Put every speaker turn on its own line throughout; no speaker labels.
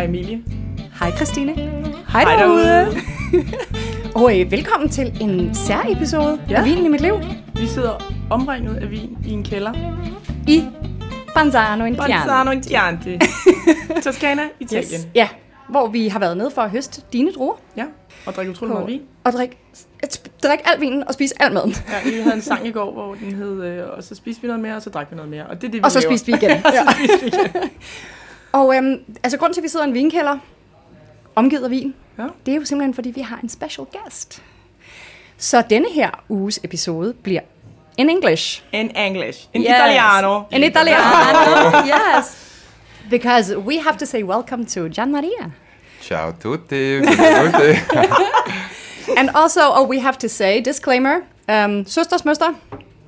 Hej Emilie.
Hej Christine.
Hej derude.
og øh, velkommen til en særepisode
Ja.
ja. af Vinen i mit liv
Vi sidder omringet af vin i en kælder.
i Banzano in Chianti.
Bolzano in Chianti. Toskana, Italien.
Yes. Ja, hvor vi har været nede for at høste dine druer.
Ja, og drikke utrolig meget vin.
Og drikke drik al vinen og spise al maden.
Ja, vi havde en sang i går, hvor den hed, øh, og så spiste vi noget mere, og så drak vi noget mere. Og det er det, vi
Og så
laver.
spiste vi igen.
Og så spiste vi igen.
Og øhm, altså grunden til, at vi sidder i en vinkælder, omgivet af vin,
Ja.
det er jo simpelthen, fordi vi har en special guest. Så denne her uges episode bliver in English.
In English. In
Yes.
Italiano.
In Italiano, yes. Because we have to say welcome to Gian Maria.
Ciao tutti.
And also, oh, we have to say, disclaimer, um, Søsters Møster,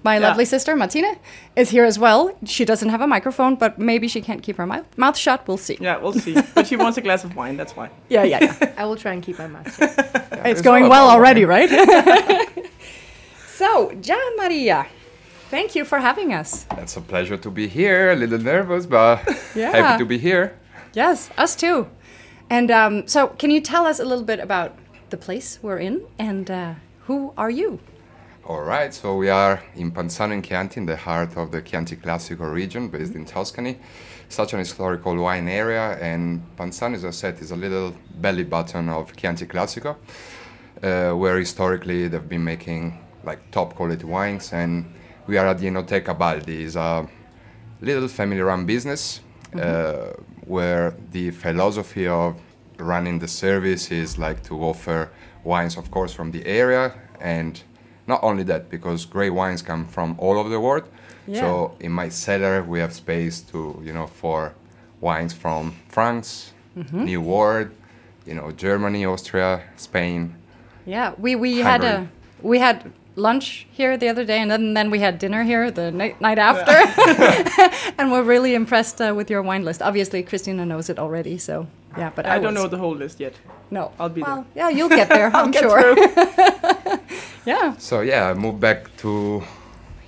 my
Yeah.
lovely sister, Martina, is here as well. She doesn't have a microphone, but maybe she can't keep her mouth, mouth shut. We'll see.
Yeah, we'll see. But she wants a glass of wine, that's why.
Yeah, yeah, yeah.
I will try and keep my mouth shut.
it's
It's
going well
about
already, right? so, Gian Maria, thank you for having us.
It's a pleasure to be here. A little nervous, but
Yeah.
happy to be here.
Yes, us too. And um, so, can you tell us a little bit about the place we're in and uh, who are you?
All right, so we are in Panzano in Chianti, in the heart of the Chianti Classico region, based in Tuscany. Such an historical wine area, and Panzano, as I said, is a little belly button of Chianti Classico, uh, where historically they've been making like top quality wines, and we are at the Enoteca Baldi, is a little family-run business uh, where the philosophy of running the service is like to offer wines, of course, from the area, and not only that, because great wines come from all over the world. So in my cellar, we have space to you know for wines from France, New World, you know Germany, Austria, Spain.
Yeah, we, we had a we had lunch here the other day, and then, then we had dinner here the night, night after. and we're really impressed uh, with your wine list. Obviously, Christina knows it already, so yeah. But I,
I don't
was-
know the whole list yet.
No,
I'll be
well, Yeah, you'll get there. I'm
get
sure. yeah.
So yeah, I moved back to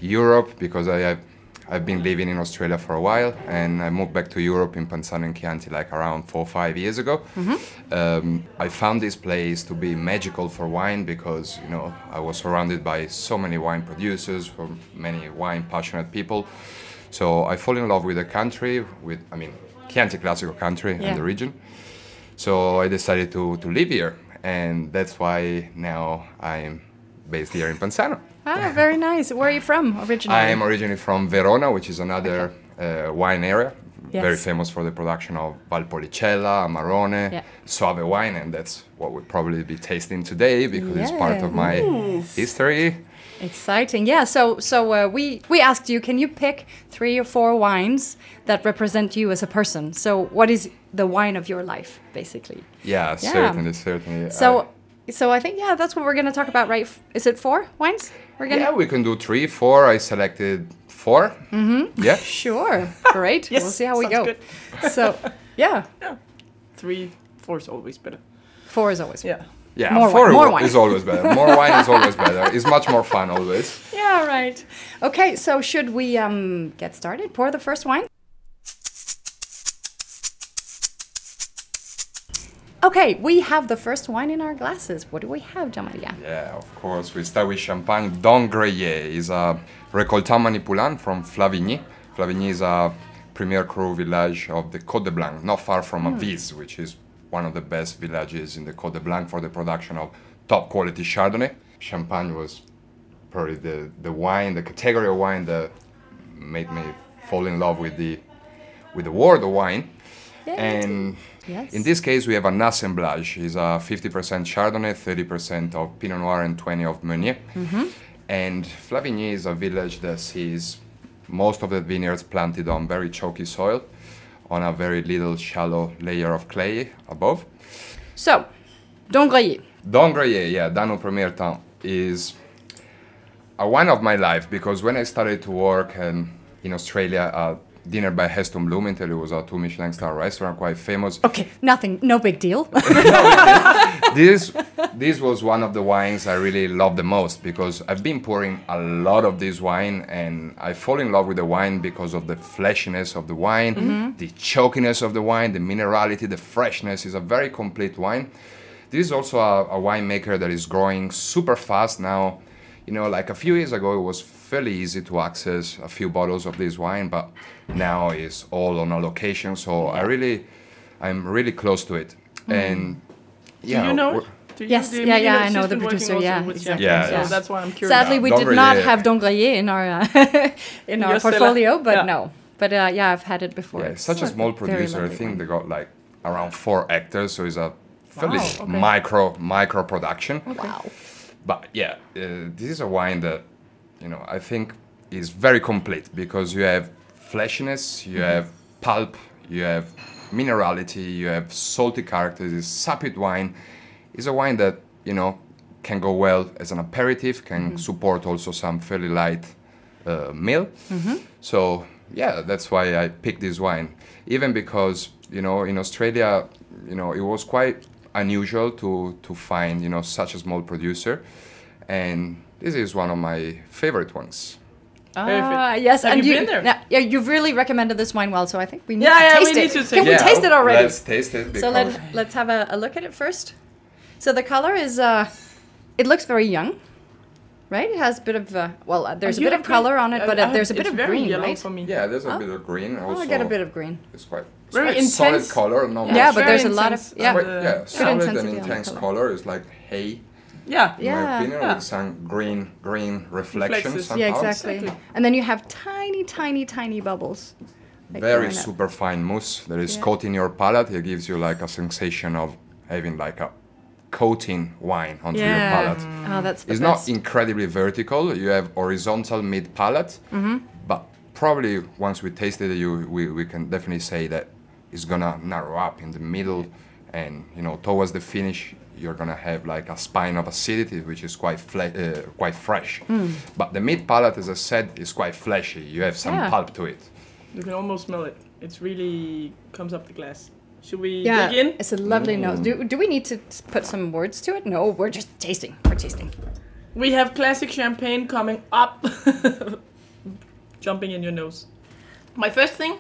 Europe because I have I've been living in Australia for a while, and I moved back to Europe in Panzano and Chianti like around four or five years ago. Um, I found this place to be magical for wine because you know I was surrounded by so many wine producers, from many wine passionate people. So I fall in love with the country, with I mean Chianti classical country
Yeah.
and the region. So I decided to, to live here, and that's why now I'm based here in Panzano.
Ah, very nice. Where are you from originally?
I am originally from Verona, which is another uh, wine area, very famous for the production of Valpolicella, Amarone,
Yeah.
Soave wine, and that's what we'll probably be tasting today because it's part of my history.
Exciting. Yeah. So so uh, we we asked you, can you pick three or four wines that represent you as a person? So what is the wine of your life, basically?
Yeah,
Yeah.
certainly, certainly.
So.
Uh,
So I think yeah, that's what we're going to talk about, right? Is it four wines? We're gonna
yeah, we can do three, four. I selected 4 Mm-hmm. Yeah.
Sure. Great.
Yes,
we'll see how we
sounds
go.
good.
So, yeah,
Three, four is always better.
four is always. better.
Yeah.
Yeah,
More
four
wine, more
is always better. More wine is always better. It's much more fun always.
Yeah, right. Okay, so should we um get started? Pour the first wine. Okay, we have the first wine in our glasses. What do we have, Gian Maria?
Yeah, of course. We start with Champagne Dhondt-Grellet. is a récoltant manipulant from Flavigny. Flavigny is a premier cru village of the Côte des Blancs, not far from hmm. Avize, which is one of the best villages in the Côte des Blancs for the production of top quality Chardonnay. Champagne was probably the, the wine, the category of wine that made me fall in love with the with the world of wine. And
Yes.
in this case, we have an assemblage. It's uh, a 50% Chardonnay, 30% of Pinot Noir, and 20 of Meunier. Mm-hmm. And Flavigny is a village that sees most of the vineyards planted on very chalky soil, on a very little shallow layer of clay above.
So, Dhondt-Grellet.
Don Grelier, yeah, Dans un Premier Temps, is a wine of my life because when I started to work and in Australia, uh, dinner by Heston Blumenthal. It was a two Michelin star restaurant, quite famous.
Okay, nothing, no big deal.
this this was one of the wines I really love the most because I've been pouring a lot of this wine and I fall in love with the wine because of the fleshiness of the wine, mm-hmm. the chokiness of the wine, the minerality, the freshness. is a very complete wine. This is also a, a winemaker that is growing super fast now. You know, like a few years ago, it was fairly easy to access a few bottles of this wine, but now it's all on a location. So I really, I'm really close to it. And yeah,
Do you know? Do you-
Yes,
do
yeah,
you
yeah, I know the producer, yeah, exactly,
champagne,
yeah.
So that's why I'm curious.
Sadly, we did not have Dhondt-Grellet in our uh, in our
Your cellar.
portfolio, but
Yeah.
no. But uh, yeah, I've had it before.
Yeah, it's such a small producer. I think
wine.
they got like around four hectares, so it's a fairly
Wow, okay.
micro micro production.
Wow.
But yeah, uh, this is a wine that you know I think is very complete because you have fleshiness, you mm-hmm. have pulp, you have minerality, you have salty characters. It's sapid wine. It's a wine that you know can go well as an aperitif, can mm-hmm. support also some fairly light uh, meal. Mm-hmm. So yeah, that's why I picked this wine. Even because you know in Australia, you know it was quite unusual to to find you know such a small producer, and this is one of my favorite ones.
Ah, yes,
Have
and
you
you,
been there?
Yeah, yeah, you've really recommended this wine well, so I think we need
Yeah,
to
yeah, we
taste
need
it.
to taste
Can we taste it already?
Let's taste it.
so let let's have a, a look at it first. So the color is uh, it looks very young, right? It has a bit of uh, well, uh, there's a bit of
agree?
color on it,
I-
but
I
uh,
have-
there's a bit of green, right?
for me.
yeah, there's a
Oh.
bit of green. Also,
Oh, I get a bit of green.
It's quite, it's
Very
quite solid color. No,
Yeah,
much-
but there's a lot of yeah.
quite, yeah, solid and
intensity on the
intense
color.
color. It's like hay.
Yeah.
in
Yeah,
my opinion,
yeah.
with some green green reflections.
Yeah, exactly.
Exactly.
And then you have tiny, tiny, tiny bubbles. like
Very super fine mousse that is
Yeah.
coating your palate. It gives you like a sensation of having like a coating wine onto your
Yeah.
palate.
Oh, that's the
It's
best.
not incredibly vertical. You have horizontal mid palate,
Mm-hmm.
but probably once we tasted it, you we, we can definitely say that it's gonna narrow up in the middle, and you know towards the finish you're gonna have like a spine of acidity, which is quite fle- uh, quite fresh.
Hmm.
But the meat palate, as I said, is quite fleshy. You have some
Yeah.
pulp to it.
You can almost smell it. It's really comes up the glass. Should we
yeah,
dig in?
it's a lovely nose. Do, do we need to put some words to it? No, we're just tasting. We're tasting.
We have classic champagne coming up, jumping in your nose. My first thing,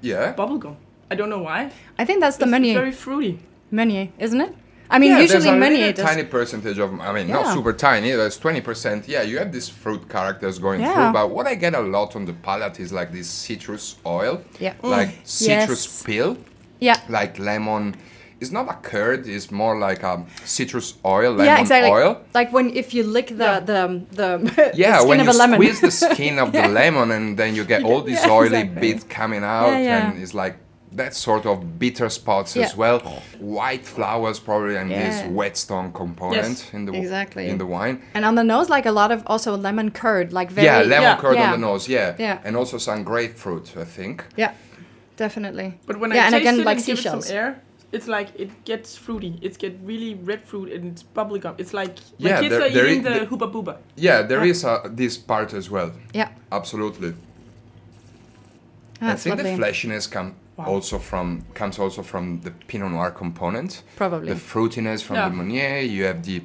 Yeah.
bubblegum. I don't know why.
I think that's the
It's
Meunier.
very fruity.
Meunier, isn't it? I mean,
yeah,
usually
there's a
Meunier
really tiny percentage of, I mean, not super tiny, there's 20%. Yeah, you have these fruit characters going
Yeah.
through, but what I get a lot on the palate is like this citrus oil,
Yeah. Mm.
like citrus
Yes.
peel,
Yeah.
like lemon. It's not a curd, it's more like a citrus oil, lemon
yeah, exactly.
oil.
Like when if you lick the
Yeah.
the the,
Yeah,
the skin
when
of
you
a lemon.
squeeze the skin of the lemon and then you get all these
Yeah,
oily
exactly.
bits coming out,
Yeah, yeah.
and it's like that sort of bitter spots as well. White flowers probably and
Yeah.
this whetstone component
Yes,
in the
exactly.
in the wine.
and on the nose, like a lot of also lemon curd, like very
yeah, lemon
Yeah.
curd
Yeah.
on the nose, yeah.
Yeah.
And also some grapefruit, I think.
Yeah, definitely.
But when
yeah,
I
and
taste
again
it
like
and give it some air, it's like it gets fruity. It gets really red fruit and it's bubblegum. It's like
Yeah,
my kids
there-
are
there
eating
i-
the
the-
Hubba Bubba.
Yeah, there
Yeah.
is a, this part as well.
Yeah,
Absolutely.
Ah, that's
I think
lovely.
the fleshiness come
Wow.
also from comes also from the Pinot Noir component.
Probably.
The fruitiness from
Yeah.
the Meunier. You have the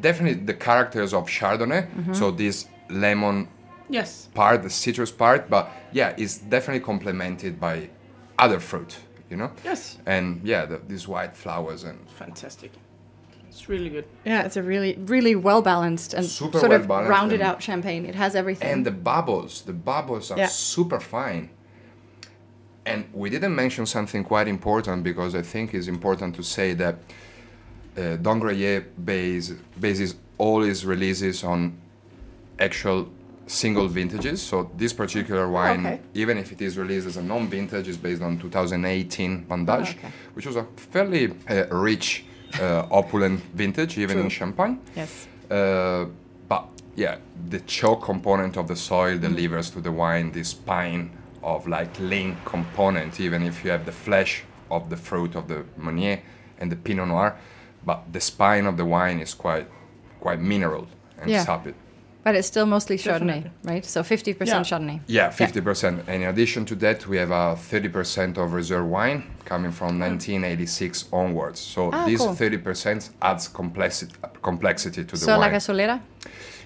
definitely the characters of Chardonnay.
Mm-hmm.
So this lemon
Yes.
part, the citrus part, but yeah, it's definitely complemented by other fruit. You know.
Yes.
And yeah, the, these white flowers and
Fantastic. It's really good.
Yeah, it's a really, really well balanced and
Super
sort of
well-balanced
rounded out champagne. It has everything.
and the bubbles the bubbles are
Yeah.
super fine and we didn't mention something quite important because i think it's important to say that uh, Dhondt-Grellet base, bases all his releases on actual single vintages. So this particular wine,
okay.
even if it is released as a non-vintage, is based on 2018 Bandage,
okay.
which was a fairly uh, rich, uh, opulent vintage, even in Champagne.
yes.
Uh, but yeah, the choke component of the soil delivers to the wine this spine of like lean component, even if you have the flesh of the fruit of the Meunier and the Pinot Noir, but the spine of the wine is quite quite mineral and
Yeah.
sapid.
But it's still mostly Chardonnay,
Definitely.
right? So 50%
Yeah.
Chardonnay.
Yeah, 50%. And in addition to that, we have a 30% of reserve wine coming from 1986 onwards. So
Ah,
this
cool.
30% adds complexity, complexity to the
So
wine.
like a Solera?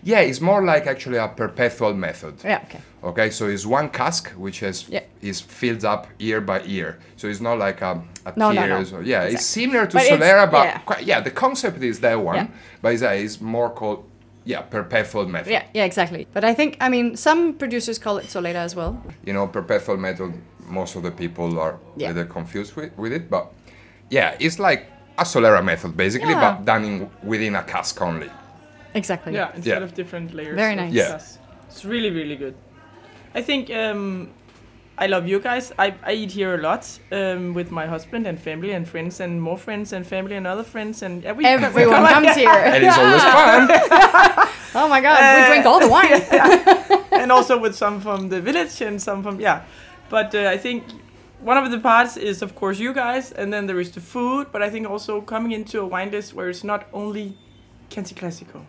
Yeah, it's more like actually a perpetual method.
Yeah, okay.
Okay, so it's one cask which is
Yeah.
is filled up year by year. So it's not like a, a
No, no, no.
tiers or- yeah, it's similar to
But
Solera, but
yeah.
quite, yeah, the concept is that one,
Yeah.
but it's, uh, it's more called yeah perpetual method.
Yeah, yeah, exactly. But I think, I mean, some producers call it Solera as well.
You know, perpetual method. Most of the people are
Yeah.
little confused with, with it, but yeah, it's like a Solera method basically,
Yeah.
but done in, within a cask only.
Exactly.
Yeah, instead
Yeah.
of different layers.
Very nice.
Yeah.
sauce. It's really, really good. I think um, I love you guys. I, I eat here a lot um, with my husband and family and friends and more friends and family and other friends and yeah, we come- we
Everyone
come-
comes here.
And it's always fun.
Oh my god, we
Uh,
drink all the wine.
and also with some from the village and some from yeah. But uh, I think one of the parts is of course you guys, and then there is the food. But I think also coming into a wine list where it's not only Chianti Classico.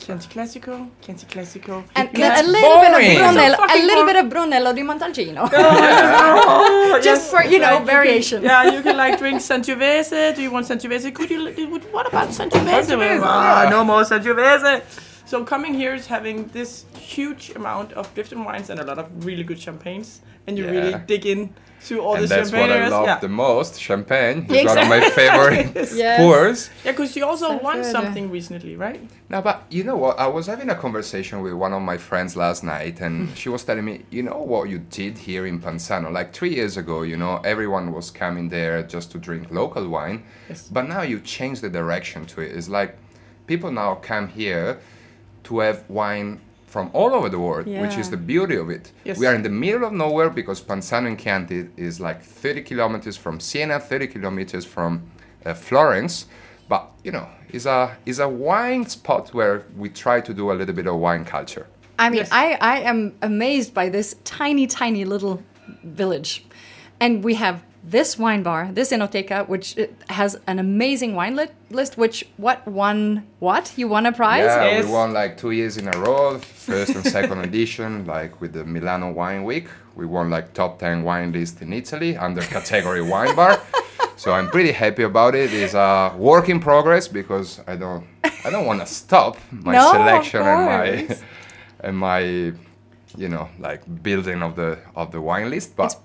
Chianti Classico, Chianti Classico.
And
You
then a little
boring.
bit of Brunello,
So
a little bit of Brunello di Montalcino.
Oh,
Just
yes,
for, you know,
like, can-
variation.
yeah, you can like drink Sangiovese. Do you want Sangiovese? Could you? What about Sangiovese?
Sangiovese,
Ah, no more Sangiovese. So coming here is having this huge amount of different wines and a lot of really good champagnes, and you really dig in to all
and
the
that's
champagne
what I love
yeah.
the most. Champagne is
Yeah,
one of my favorite
Yes.
pours.
yeah, because you also
So
won
good.
something recently, right?
No, but you know what? I was having a conversation with one of my friends last night, and she was telling me, you know what you did here in Panzano? Like three years ago, you know, everyone was coming there just to drink local wine,
Yes.
but now you changed the direction to it. It's like people now come here to have wine from all over the world, which is the beauty of it.
Yes.
We are in the middle of nowhere because Panzano in Chianti is like 30 kilometers from Siena, 30 kilometers from uh, Florence. But you know, it's a it's a wine spot where we try to do a little bit of wine culture.
I mean,
Yes.
I, I am amazed by this tiny, tiny little village. And we have this wine bar, this Enoteca, which uh, has an amazing wine lit- list, which what won what? You won a prize?
Yeah,
Yes.
we won like two years in a row, first and second edition, like with the Milano Wine Week. We won like top 10 wine list in Italy under category wine bar. So I'm pretty happy about it. It's a work in progress because I don't I don't want to stop my
No,
selection and my and my you know like building of the of the wine list. But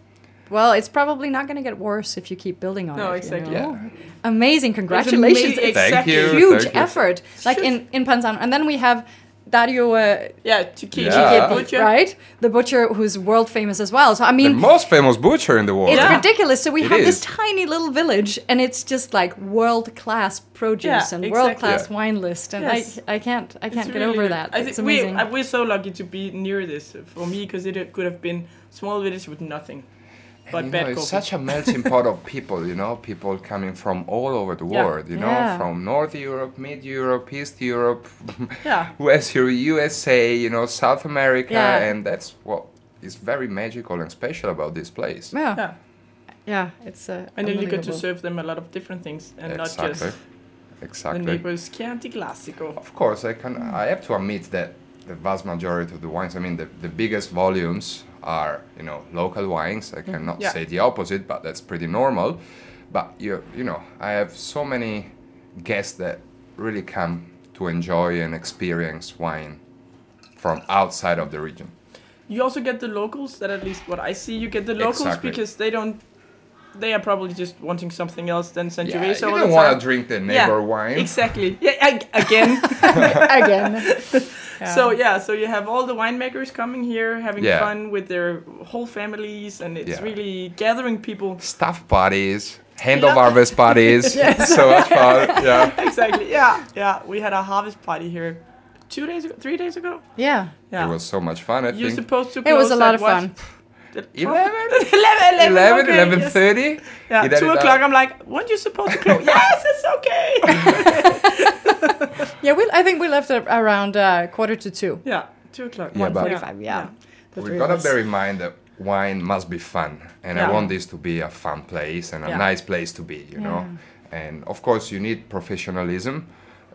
Well, it's probably not going to get worse if you keep building on
No,
it.
exactly.
You know?
yeah,
Amazing. Congratulations.
ama-
It's
Thank
Exactly.
you.
huge
thank you.
effort. Like in, in Panzano. And then we have Dario uh,
Yeah, to keep
Yeah.
butcher.
right? The butcher who's world famous as well. So, I mean.
the
mean,
most famous butcher in the world.
It's
Yeah.
ridiculous. So we
It
have this tiny little village, and it's just like world class produce
Yeah,
and
exactly.
world class
Yeah.
wine list, and
Yes.
I I can't I can't get
really
over that.
I
it's
think we,
amazing.
I, we're so lucky to be near this for me because it could have been small village with nothing but
you know, it's such a melting pot of people, you know, people coming from all over the
Yeah.
world, you know,
Yeah.
from North Europe, Mid Europe, East Europe,
yeah,
West Europe, USA, you know, South America,
Yeah.
and that's what is very magical and special about this place.
yeah,
yeah.
yeah, it's uh,
And then you get to serve them a lot of different things and not just
exactly.
just the
exactly.
neighbor's Chianti Classico.
Of course, I can. I have to admit that the vast majority of the wines, I mean, the, the biggest volumes are, you know, local wines. I mm-hmm. cannot
Yeah.
say the opposite, but that's pretty normal. But you, you know, I have so many guests that really come to enjoy and experience wine from outside of the region.
You also get the locals that at least what I see, you get the locals
Exactly.
because they don't. They are probably just wanting something else than
Yeah,
Sangiovese
you
all
don't want to drink the neighbor wine.
Exactly. Yeah. ag- Again.
again.
So yeah, so you have all the winemakers coming here, having
Yeah.
fun with their whole families, and it's
Yeah.
really gathering people.
Staff parties, hand
Yeah.
harvest parties. so much fun. Yeah.
exactly. Yeah. Yeah. We had a harvest party here two days ago, three days ago.
yeah,
Yeah.
It was so much fun, I
You're
think.
supposed to.
it was a lot of
what?
fun.
11?
11,
11,
okay,
11.30?
yes. Yeah,
You
two o'clock. I'm like, weren't you supposed to close? yes, it's okay.
Yeah, we I think we left around uh, quarter to two.
yeah, two o'clock.
Yeah, but-
1:45, yeah. The We've
gotta bear in mind that wine must be fun, and
Yeah.
I want this to be a fun place and a
Yeah.
nice place to be, you know. And of course, you need professionalism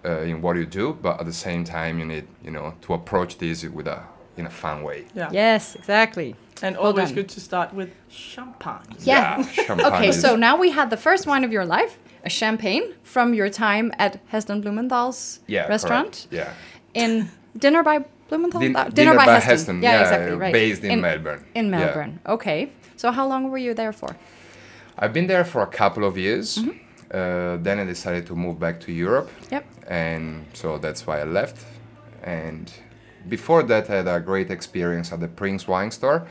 uh, in what you do, but at the same time, you need you know to approach this with a in a fun way.
Yeah.
Yes, exactly.
And
Well
always
done.
good to start with champagne.
Yeah.
champagne
Okay, so now we had the first wine of your life, a champagne from your time at Heston Blumenthal's
yeah,
restaurant
correct. Yeah.
in Dinner by Blumenthal.
Din-
Uh,
Dinner by Heston,
Yeah,
yeah,
exactly. Right.
based in Melbourne.
In
Yeah.
Melbourne. Okay. So how long were you there for?
I've been there for a couple of years.
Mm-hmm.
Uh, then I decided to move back to Europe.
Yep.
And so that's why I left. And before that, I had a great experience at the Prince Wine Store,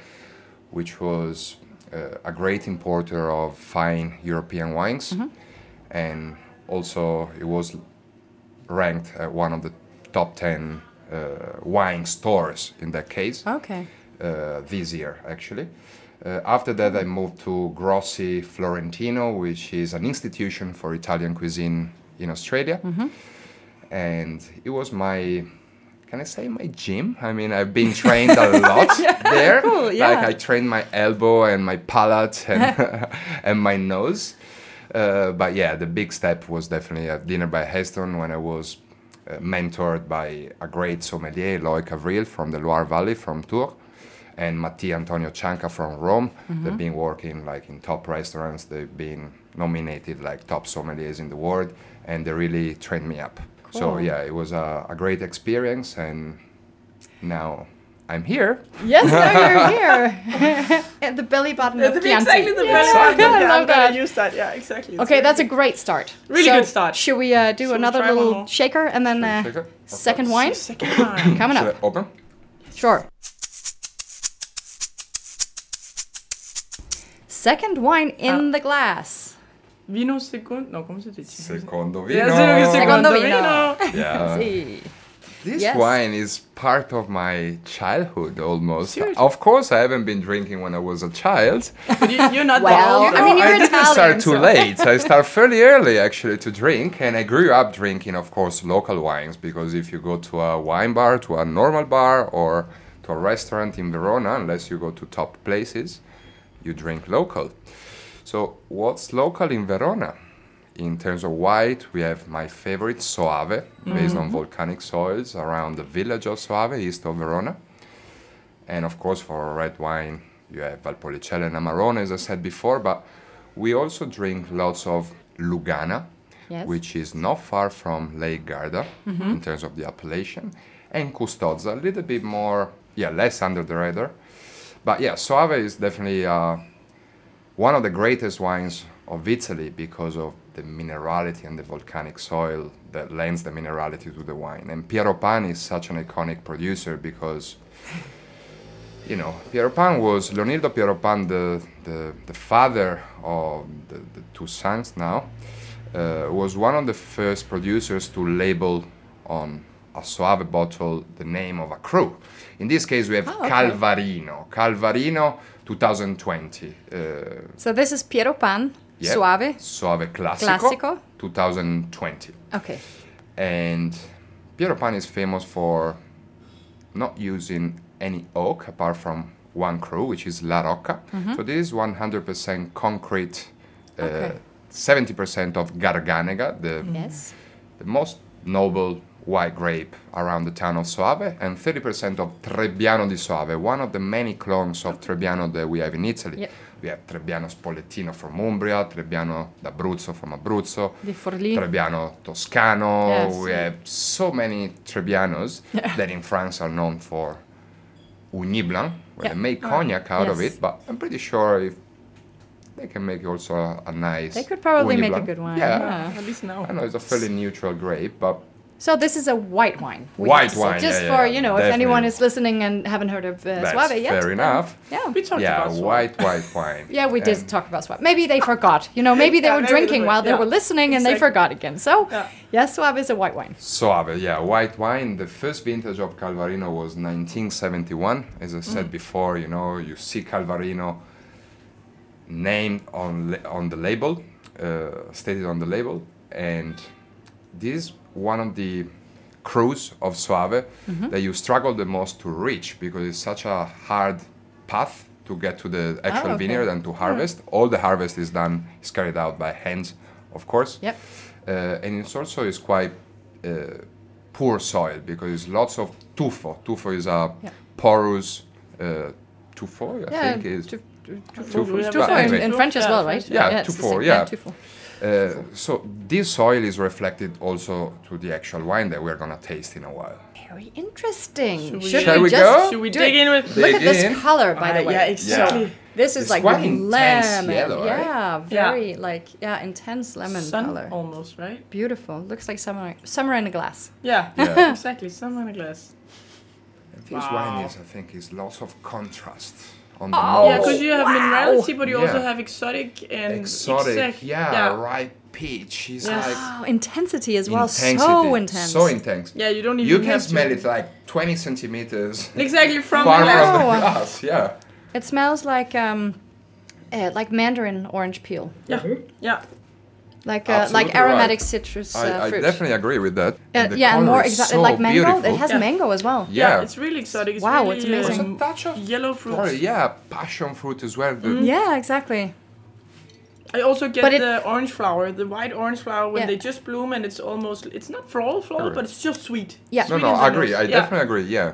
which was uh, a great importer of fine European wines.
Mm-hmm.
And also, it was ranked at one of the top 10 uh, wine stores in that case
Okay.
uh, this year actually. Uh, after that, I moved to Grossi Florentino, which is an institution for Italian cuisine in Australia. And it was my, can I say my gym? I mean, I've been trained a lot there.
cool, yeah.
Like I trained my elbow and my palate and, and my nose. Uh, but yeah, the big step was definitely at Dinner by Heston when I was uh, mentored by a great sommelier, Loic Avril from the Loire Valley, from Tours, and Mattia Antonio Cianca from Rome. They've been working like in top restaurants. They've been nominated like top sommeliers in the world, and they really trained me up. So yeah, it was a, a great experience, and now I'm here.
Yes, now you're here. At the belly button of
That's
Chianti.
exactly the
Yeah.
best one.
I
Yeah, I'm
love that.
gonna use that. Yeah, exactly. It's
Okay,
very
that's a great start.
Really
So,
good start.
Should we uh, do
Should we
another
try one
little shaker and then uh,
Shaker?
second wine?
Second wine.
Coming
Should
up.
I open?
Sure. Second wine in
Ah.
the glass.
Vino segundo. No, ¿cómo se dice?
Secondo
Yeah,
vino.
segundo,
Secondo
segundo
vino.
vino.
Yeah.
See.
This
Yes.
wine is part of my childhood almost.
Seriously?
Of course, I haven't been drinking when I was a child.
But you, you're not
Well,
that old.
I mean, you're
didn't
Italian,
start too
so-
late. I started fairly early actually to drink, and I grew up drinking, of course, local wines because if you go to a wine bar, to a normal bar, or to a restaurant in Verona, unless you go to top places, you drink local. So, what's local in Verona? In terms of white, we have my favorite Soave, based on volcanic soils around the village of Soave, east of Verona. And of course, for red wine, you have Valpolicella and Amarone, as I said before, but we also drink lots of Lugana,
Yes.
which is not far from Lake Garda in terms of the appellation, and Custozza, a little bit more, yeah, less under the radar. But yeah, Soave is definitely uh, one of the greatest wines of Italy because of the minerality and the volcanic soil that lends the minerality to the wine. And Pieropan is such an iconic producer because, you know, Pieropan was Leonildo Pieropan, the, the, the father of the, the two sons now, uh, was one of the first producers to label on a Soave bottle the name of a cru. In this case, we have
Oh, okay.
Calvarino. Calvarino 2020. Uh,
So this is Pieropan,
yeah,
Suave.
Soave Classico,
Classico.
2020.
Okay.
And Pieropan is famous for not using any oak apart from one cru, which is La Rocca. So this is 100% concrete, uh,
Okay.
70% of Garganega, the,
Yes.
the most noble white grape around the town of Soave, and 30% of Trebbiano di Soave, one of the many clones of Trebbiano that we have in Italy.
Yep.
We have Trebbiano Spoletino from Umbria, Trebbiano d'Abruzzo from Abruzzo,
Di Forlì.
Trebbiano Toscano.
Yes.
We have so many Trebbianos that in France are known for Ugni Blanc, where
Yeah.
they make cognac out of it, but I'm pretty sure if they can make also a, a nice.
They could probably
Ugni
make a good wine.
Yeah.
yeah.
At least now.
I know it's a fairly neutral grape, but
So this is a white wine.
White
have to say.
wine,
Just
yeah,
for
yeah,
you know, if anyone is listening and haven't heard of uh,
that's
Soave yet.
fair
then-
enough.
Yeah.
We talked
Yeah,
about Soave.
white, white wine.
Yeah, we did
And-
talk about Soave. Maybe they forgot. You know, maybe they
Yeah,
were
maybe they
drinking
were-
while they were listening and they forgot again. So,
Yeah.
yes, Soave is a white wine.
Soave, yeah, white wine. The first vintage of Calvarino was 1971. As I
Mm.
said before, you know, you see Calvarino named on on the label, uh, stated on the label, and this is one of the crus of Soave
Mm-hmm.
that you struggle the most to reach because it's such a hard path to get to the actual
Oh, okay.
vineyard and to harvest. All the harvest is done is carried out by hands, of course
Yep.
uh, and it's also is quite uh, poor soil because it's lots of tufo. Tufo is a
Yeah.
porous uh, tufo, I
Yeah,
think is.
tu- tu- tu-
Tufo. But
Tufo in, in French as well, right?
yeah.
it's the
Tufo, yeah.
Tufo.
Uh, so this soil is reflected also to the actual wine that we're gonna taste in a while.
Very interesting.
Should we-
Should
Shall we
just
go?
Should we
do
dig
it?
in with?
Look at this
in.
color, by the
Ah,
way.
yeah, exactly.
This is
It's
like
quite
lemon.
yellow, right?
Yeah,
Yeah.
very like yeah, intense lemon
Sun
color.
almost, right?
Beautiful. Looks like summer summer in a glass.
Yeah,
Yeah.
exactly. Summer in a glass.
And this
Wow.
wine is, I think, is lots of contrast on the
Oh,
nose.
yeah, because you have
wow.
minerality, but you also have exotic and
exotic,
exact-
yeah,
yeah.
ripe peach. It's
Yes.
like
Wow, intensity as well.
intensity,
So intense.
so intense.
Yeah, you don't even
You
have
can
to-
smell it like 20 centimeters
exactly from
far
the glass.
from the glass. Yeah.
It smells like um, uh, like mandarin orange peel,
Yeah, yeah.
Like uh, like aromatic
right.
citrus uh,
I, I
fruit.
definitely agree with that.
Uh,
the
yeah, and more
is
exactly
so
like mango.
beautiful.
It has
Yeah.
mango as well.
Yeah.
it's really exotic. It's
Wow,
really,
it's amazing.
um,
a touch of
yellow fruits.
Sorry, yeah, passion fruit as well.
Mm-hmm.
Yeah, exactly.
I also get
But it-
the orange flower, the white orange flower when
Yeah.
they just bloom and it's almost it's not floral floral, but it's just sweet.
Yeah.
No,
Sweet
no,
in
I agree. I
Yeah.
definitely agree. Yeah.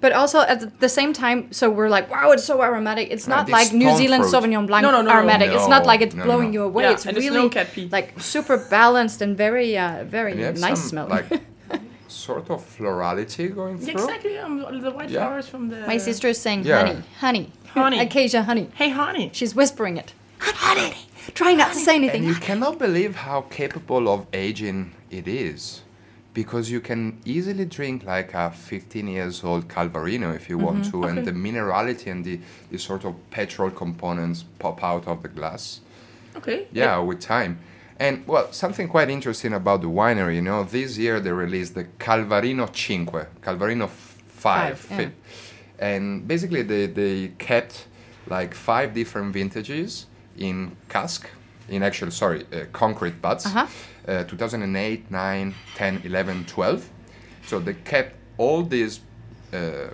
But also at the same time, so we're like, wow, it's so aromatic. It's not like New Zealand
fruit.
Sauvignon Blanc
No, no, no, no.
aromatic. it's not like it's
no,
blowing
no.
you away.
Yeah,
it's
and it's
really
no
like super balanced and very, uh, very
And
nice
some,
smelling.
Like sort of florality going through.
Exactly, um, the white
Yeah.
flowers from the.
My sister is saying,
Yeah.
honey, honey,
Honey.
Acacia honey.
Hey, honey.
She's whispering it. Honey, try not to say
And
anything.
you cannot believe how capable of aging it is. Because you can easily drink like a 15 years old Calvarino if you mm-hmm. want to,
Okay.
and the minerality and the, the sort of petrol components pop out of the glass.
Okay.
Yeah, with time. And well, something quite interesting about the winery, you know, this year they released the Calvarino Cinque, Calvarino f- 5.
Five, yeah.
And basically they, they kept like five different vintages in cask, in actual, sorry, uh, concrete butts.
Uh-huh.
Uh, 2008, 9, 10, 11, 12. So they kept all these uh,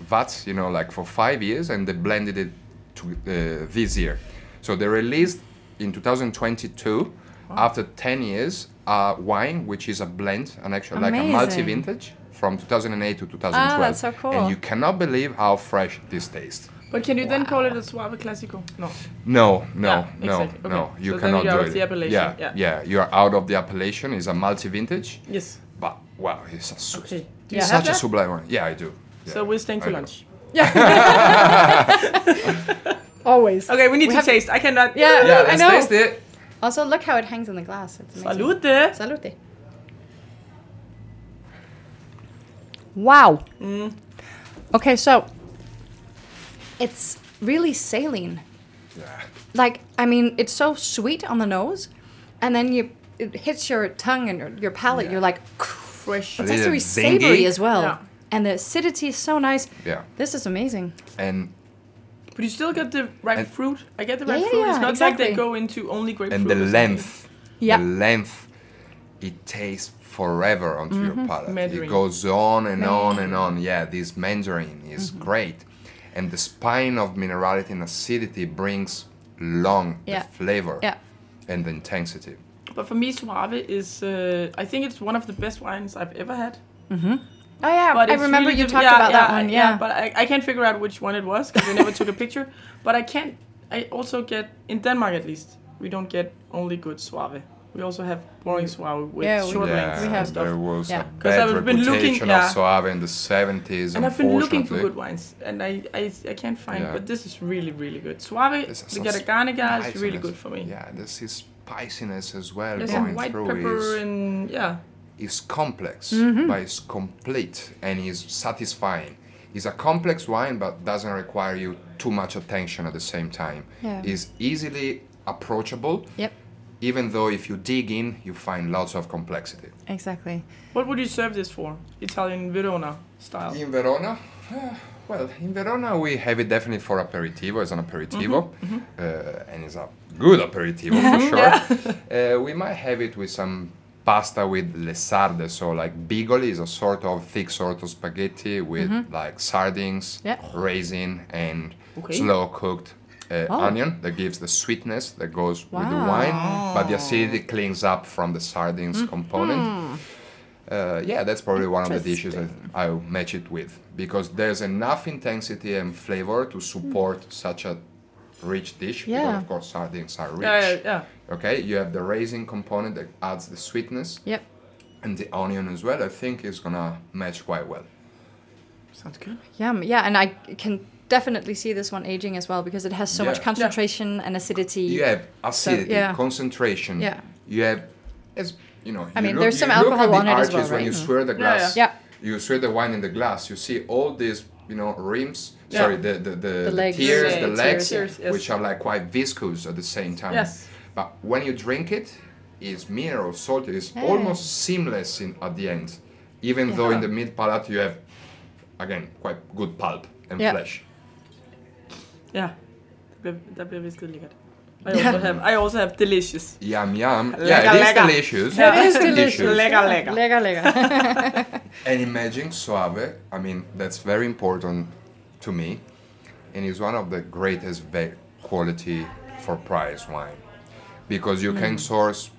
vats, you know, like for five years, and they blended it to uh, this year. So they released in 2022, after 10 years, a wine which is a blend, an actual like a multi-vintage from 2008 to 2012.
Ah, that's so cool.
And you cannot believe how fresh this tastes.
But can you then call it a Soave Classico? No.
No, no,
Yeah,
no,
exactly.
no.
Okay.
You
So then
cannot
you're
do
out
it.
of the appellation,
Yeah,
yeah.
yeah, You are out of the appellation. It's a multi-vintage,
Yes.
but wow, it's a su-
Okay. Do you
Yeah.
have
such a
that?
sublime one. Yeah, I do. Yeah,
So we're staying for lunch. Yeah.
Always.
Okay, we need
We
to taste. I cannot.
Yeah,
Yeah,
I
let's
know.
taste it.
Also, look how it hangs in the glass. It's amazing.
Salute.
Salute. Wow.
Mm.
Okay, so it's really saline.
Yeah.
Like, I mean, it's so sweet on the nose, and then you it hits your tongue and your, your palate.
Yeah.
You're like,
Fresh.
It's
little
actually savory as well.
Yeah.
And the acidity is so nice.
Yeah.
This is amazing.
And
But you still get the ripe
And-
fruit. I get the ripe
yeah,
fruit.
yeah,
it's not like they go into only grapefruit.
and the length.
Yeah.
The length. It tastes forever onto
Mm-hmm.
your palate.
Mandarin.
It goes on and on and on. Yeah, this mandarin is
Mm-hmm.
great. And the spine of minerality and acidity brings long
Yeah.
the flavor
Yeah.
and the intensity.
But for me, Soave is. Uh, I think it's one of the best wines I've ever had.
Oh yeah,
But
I remember
really
you
diff-
talked
yeah,
about that
yeah,
one. Yeah.
but I, I can't figure out which one it was because I never took a picture. But I can't. I also get in Denmark at least. We don't get only good Soave. We also have boring Soave with
Yeah, we-
short
Yeah,
lengths
we have
stuff.
there was
Yeah.
a
'Cause
bad
I've been looking-
reputation
yeah.
of Soave in the 70s,
And I've been looking for good wines, and I, I, I can't find.
Yeah.
But this is really really good. Soave,
This
the
some
is really good for me.
Yeah, this is spiciness as well
There's
going
some white
through.
pepper
Is,
and yeah.
is complex,
Mm-hmm.
but it's complete and is satisfying. It's a complex wine, but doesn't require you too much attention at the same time.
Yeah.
It's easily approachable,
Yep.
Even though if you dig in, you find lots of complexity.
Exactly.
What would you serve this for? Italian Verona style.
In Verona, uh, well, in Verona we have it definitely for aperitivo as an aperitivo,
Mm-hmm,
Uh, and it's a good aperitivo for sure. uh, we might have it with some pasta with le sarde, so like bigoli is a sort of thick sort of spaghetti with like sardines,
Yeah.
raisin, and
Okay.
slow cooked. Uh,
Oh.
Onion that gives the sweetness that goes with the wine, but the acidity cleans up from the sardines
Mm-hmm.
component. Uh, yeah, that's probably one of the dishes that I'll match it with because there's enough intensity and flavor to support such a rich dish.
Yeah.
Because of course sardines are rich.
Yeah, yeah, yeah.
Okay, you have the raisin component that adds the sweetness
Yep.
and the onion as well. I think is gonna match quite well.
Sounds good.
Yum. Yeah, and I can definitely see this one aging as well because it has so much
Yeah.
concentration and acidity.
You have acidity,
yeah.
concentration.
Yeah.
You have, as you know,
I
you
mean,
look,
there's some
you look
alcohol
at the
on it as
arches
well,
when
right?
you
Mm.
stir the
Yeah,
glass.
yeah.
You stir the wine in the glass. You see all these, you know, rims.
Yeah.
Sorry, the the, the, the,
legs.
tears,
Yeah,
the legs,
tears, yes.
which are like quite viscous at the same time.
Yes.
But when you drink it, it's mineral salty. It's
Yeah.
almost seamless in at the end, even though in the mid palate you have, again, quite good pulp and
Yeah.
flesh.
Ja. Det bliver, der bliver vist lidt lækkert. I also have, I also have delicious.
Yum yum.
Lækker,
yeah, it is
lækker.
delicious.
Yeah.
It is delicious.
Lækker, lækker.
Lækker, lækker.
And imagine Soave, I mean, that's very important to me, and it's one of the greatest va- quality for price wine, because you can mm. source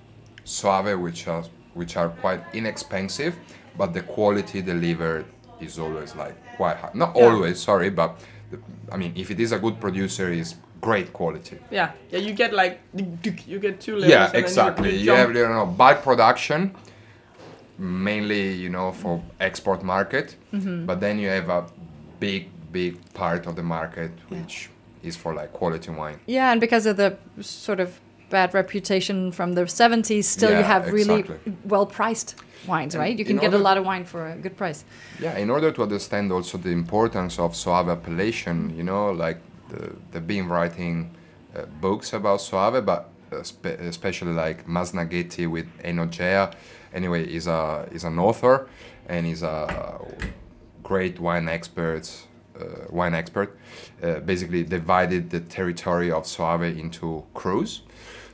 Soave, which are which are quite inexpensive, but the quality delivered is always like quite high. Not
Yeah.
always, sorry, but the, I mean, if it is a good producer, it's great quality.
Yeah, yeah. You get like you get two levels.
Yeah,
and then
exactly.
You,
You,
you
have you know bulk production, mainly you know for export market,
Mm-hmm.
but then you have a big big part of the market which is for like quality wine.
yeah, and because of the sort of bad reputation from the 70s, still you
Yeah,
have really
exactly.
Well priced wines,
And
right? You can get a lot of wine for a good price.
Yeah, in order to understand also the importance of Soave appellation, you know, like the, they've been writing uh, books about Soave, but uh, spe- especially like Masnaghetti with Enogea. Anyway, is a is an author and is a great wine expert. Uh, wine expert, uh, basically divided the territory of Soave into crus.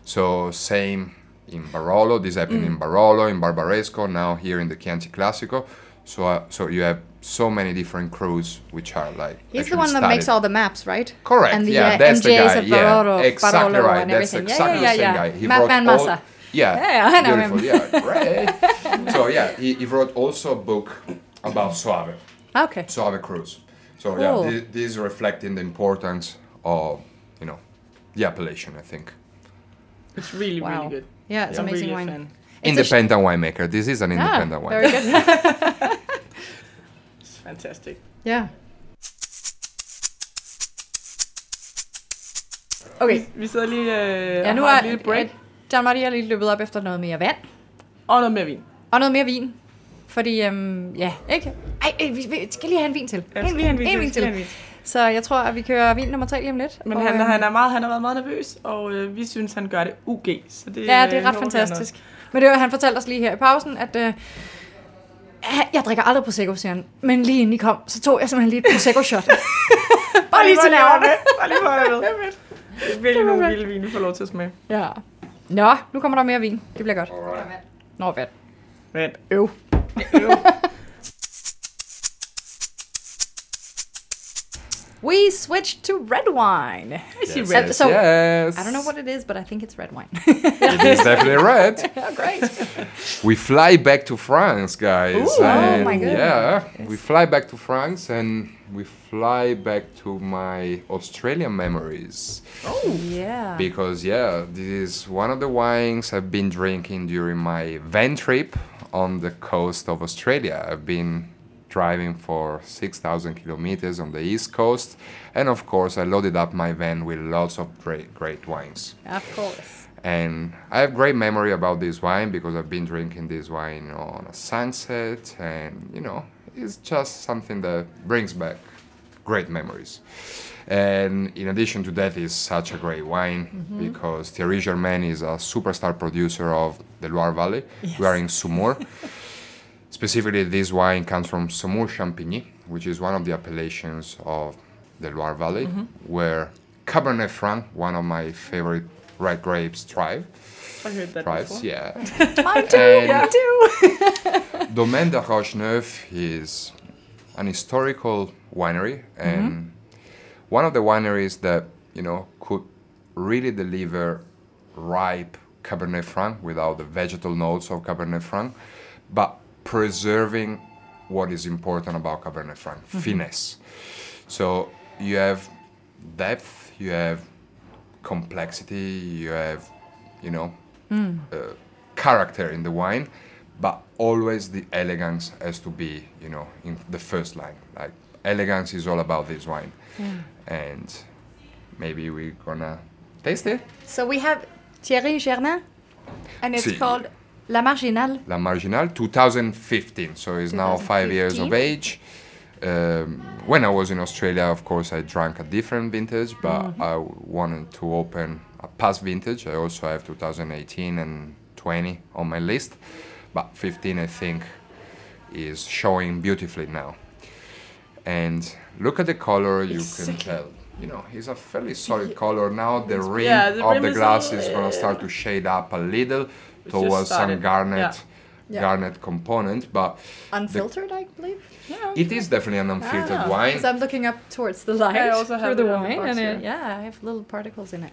So same in Barolo. This happened in Barolo, in Barbaresco. Now here in the Chianti Classico. So uh, so you have so many different crus which are like.
He's the
actually
one that makes all the maps, right?
Correct.
And the
yeah,
uh,
that's the
MJs
guy.
of
yeah,
Barolo,
exactly
Barolo
right.
and
That's
everything.
exactly
yeah, yeah,
the
yeah,
same
yeah.
guy. He
Map
wrote
Man
all-
Massa.
Yeah,
Yeah, yeah, I know him.
beautiful. Yeah, great. so yeah, he, he wrote also a book about Soave,
Okay.
Soave Crus. So
Cool.
yeah, this, this is reflecting the importance of you know the appellation. I think.
It's really
Wow.
really good.
Yeah, it's
I'm
amazing
really
wine. It's
independent winemaker. This is an
Ah,
independent wine.
very good.
It's fantastic.
yeah. Okay,
Vi sidder lige øh,
ja, nu
har
er
et lille break.
John Marie er lige løbet op efter noget mere vand.
Og noget mere vin.
Og noget mere vin. Fordi, øhm, ja, ikke? Ej, ej, vi, vi skal lige have en vin til.
Skal lige have en vin,
en
til,
vin til.
have en vin.
Så jeg tror, at vi kører vin nummer tre lige om lidt.
Men
og,
han,
øhm,
han, er meget, han har været meget nervøs, og øh, vi synes, han gør det UG. Så det,
Ja, det
øh,
er ret
håber vi
fantastisk. Men det var, han fortalte os lige her i pausen, at øh, han- jeg drikker aldrig Prosecco, siger han. Men lige inden I kom, så tog jeg simpelthen lige et Prosecco-shot. Bare lige til nerverne.
Bare lige for at. Det er virkelig nogle vilde vin, vi får lov til at smage.
Ja. Nå, nu kommer der mere vin. Det bliver godt. Nå, vand.
Men
Øv. We switched to red wine.
I see
Yes,
red.
yes,
So,
yes.
I don't know what it is, but I think it's red wine.
It is definitely red.
oh, great.
We fly back to France, guys.
Ooh, oh my goodness.
Yeah, we fly back to France and we fly back to my Australian memories.
Oh yeah.
Because, yeah, this is one of the wines I've been drinking during my van trip on the coast of Australia. I've been driving for 6,000 kilometers on the east coast, and of course, I loaded up my van with lots of great, great wines.
Of course.
And I have great memory about this wine because I've been drinking this wine on a sunset, and you know, it's just something that brings back great memories. And in addition to that, it's such a great wine mm-hmm. because Thierry Germain is a superstar producer of the Loire Valley. We are in Saumur. Specifically, this wine comes from Saumur Champigny, which is one of the appellations of the Loire Valley, mm-hmm. where Cabernet Franc, one of my favorite red grapes, thrive.
I heard that
Thrives,
before.
yeah.
Mine too. Mine too.
Domaine des Roches Neuves is an historical winery mm-hmm. and one of the wineries that you know could really deliver ripe Cabernet Franc without the vegetal notes of Cabernet Franc, but preserving what is important about Cabernet Franc, finesse. So you have depth, you have complexity, you have, you know, uh, character in the wine, but always the elegance has to be, you know, in the first line. Like elegance is all about this wine, and maybe we're gonna taste it.
So we have Thierry Germain, and it's
Si.
called La Marginale.
La Marginale 2015, so it's now five years of age. Um, when I was in Australia, of course, I drank a different vintage, but
Mm-hmm.
I wanted to open a past vintage. I also have 2018 and 20 on my list, but 15 I think is showing beautifully now. And look at the color, you can tell. You know, it's a fairly solid color now. The rim
yeah, the
of
rim
the glass is gonna start to shade up a little towards some garnet,
yeah.
Yeah.
garnet component, but
Unfiltered, I believe.
Yeah, it is definitely an unfiltered wine.
Because I'm looking up towards the light
I also
through
have
the
the
wine, and it, yeah, I have little particles in it.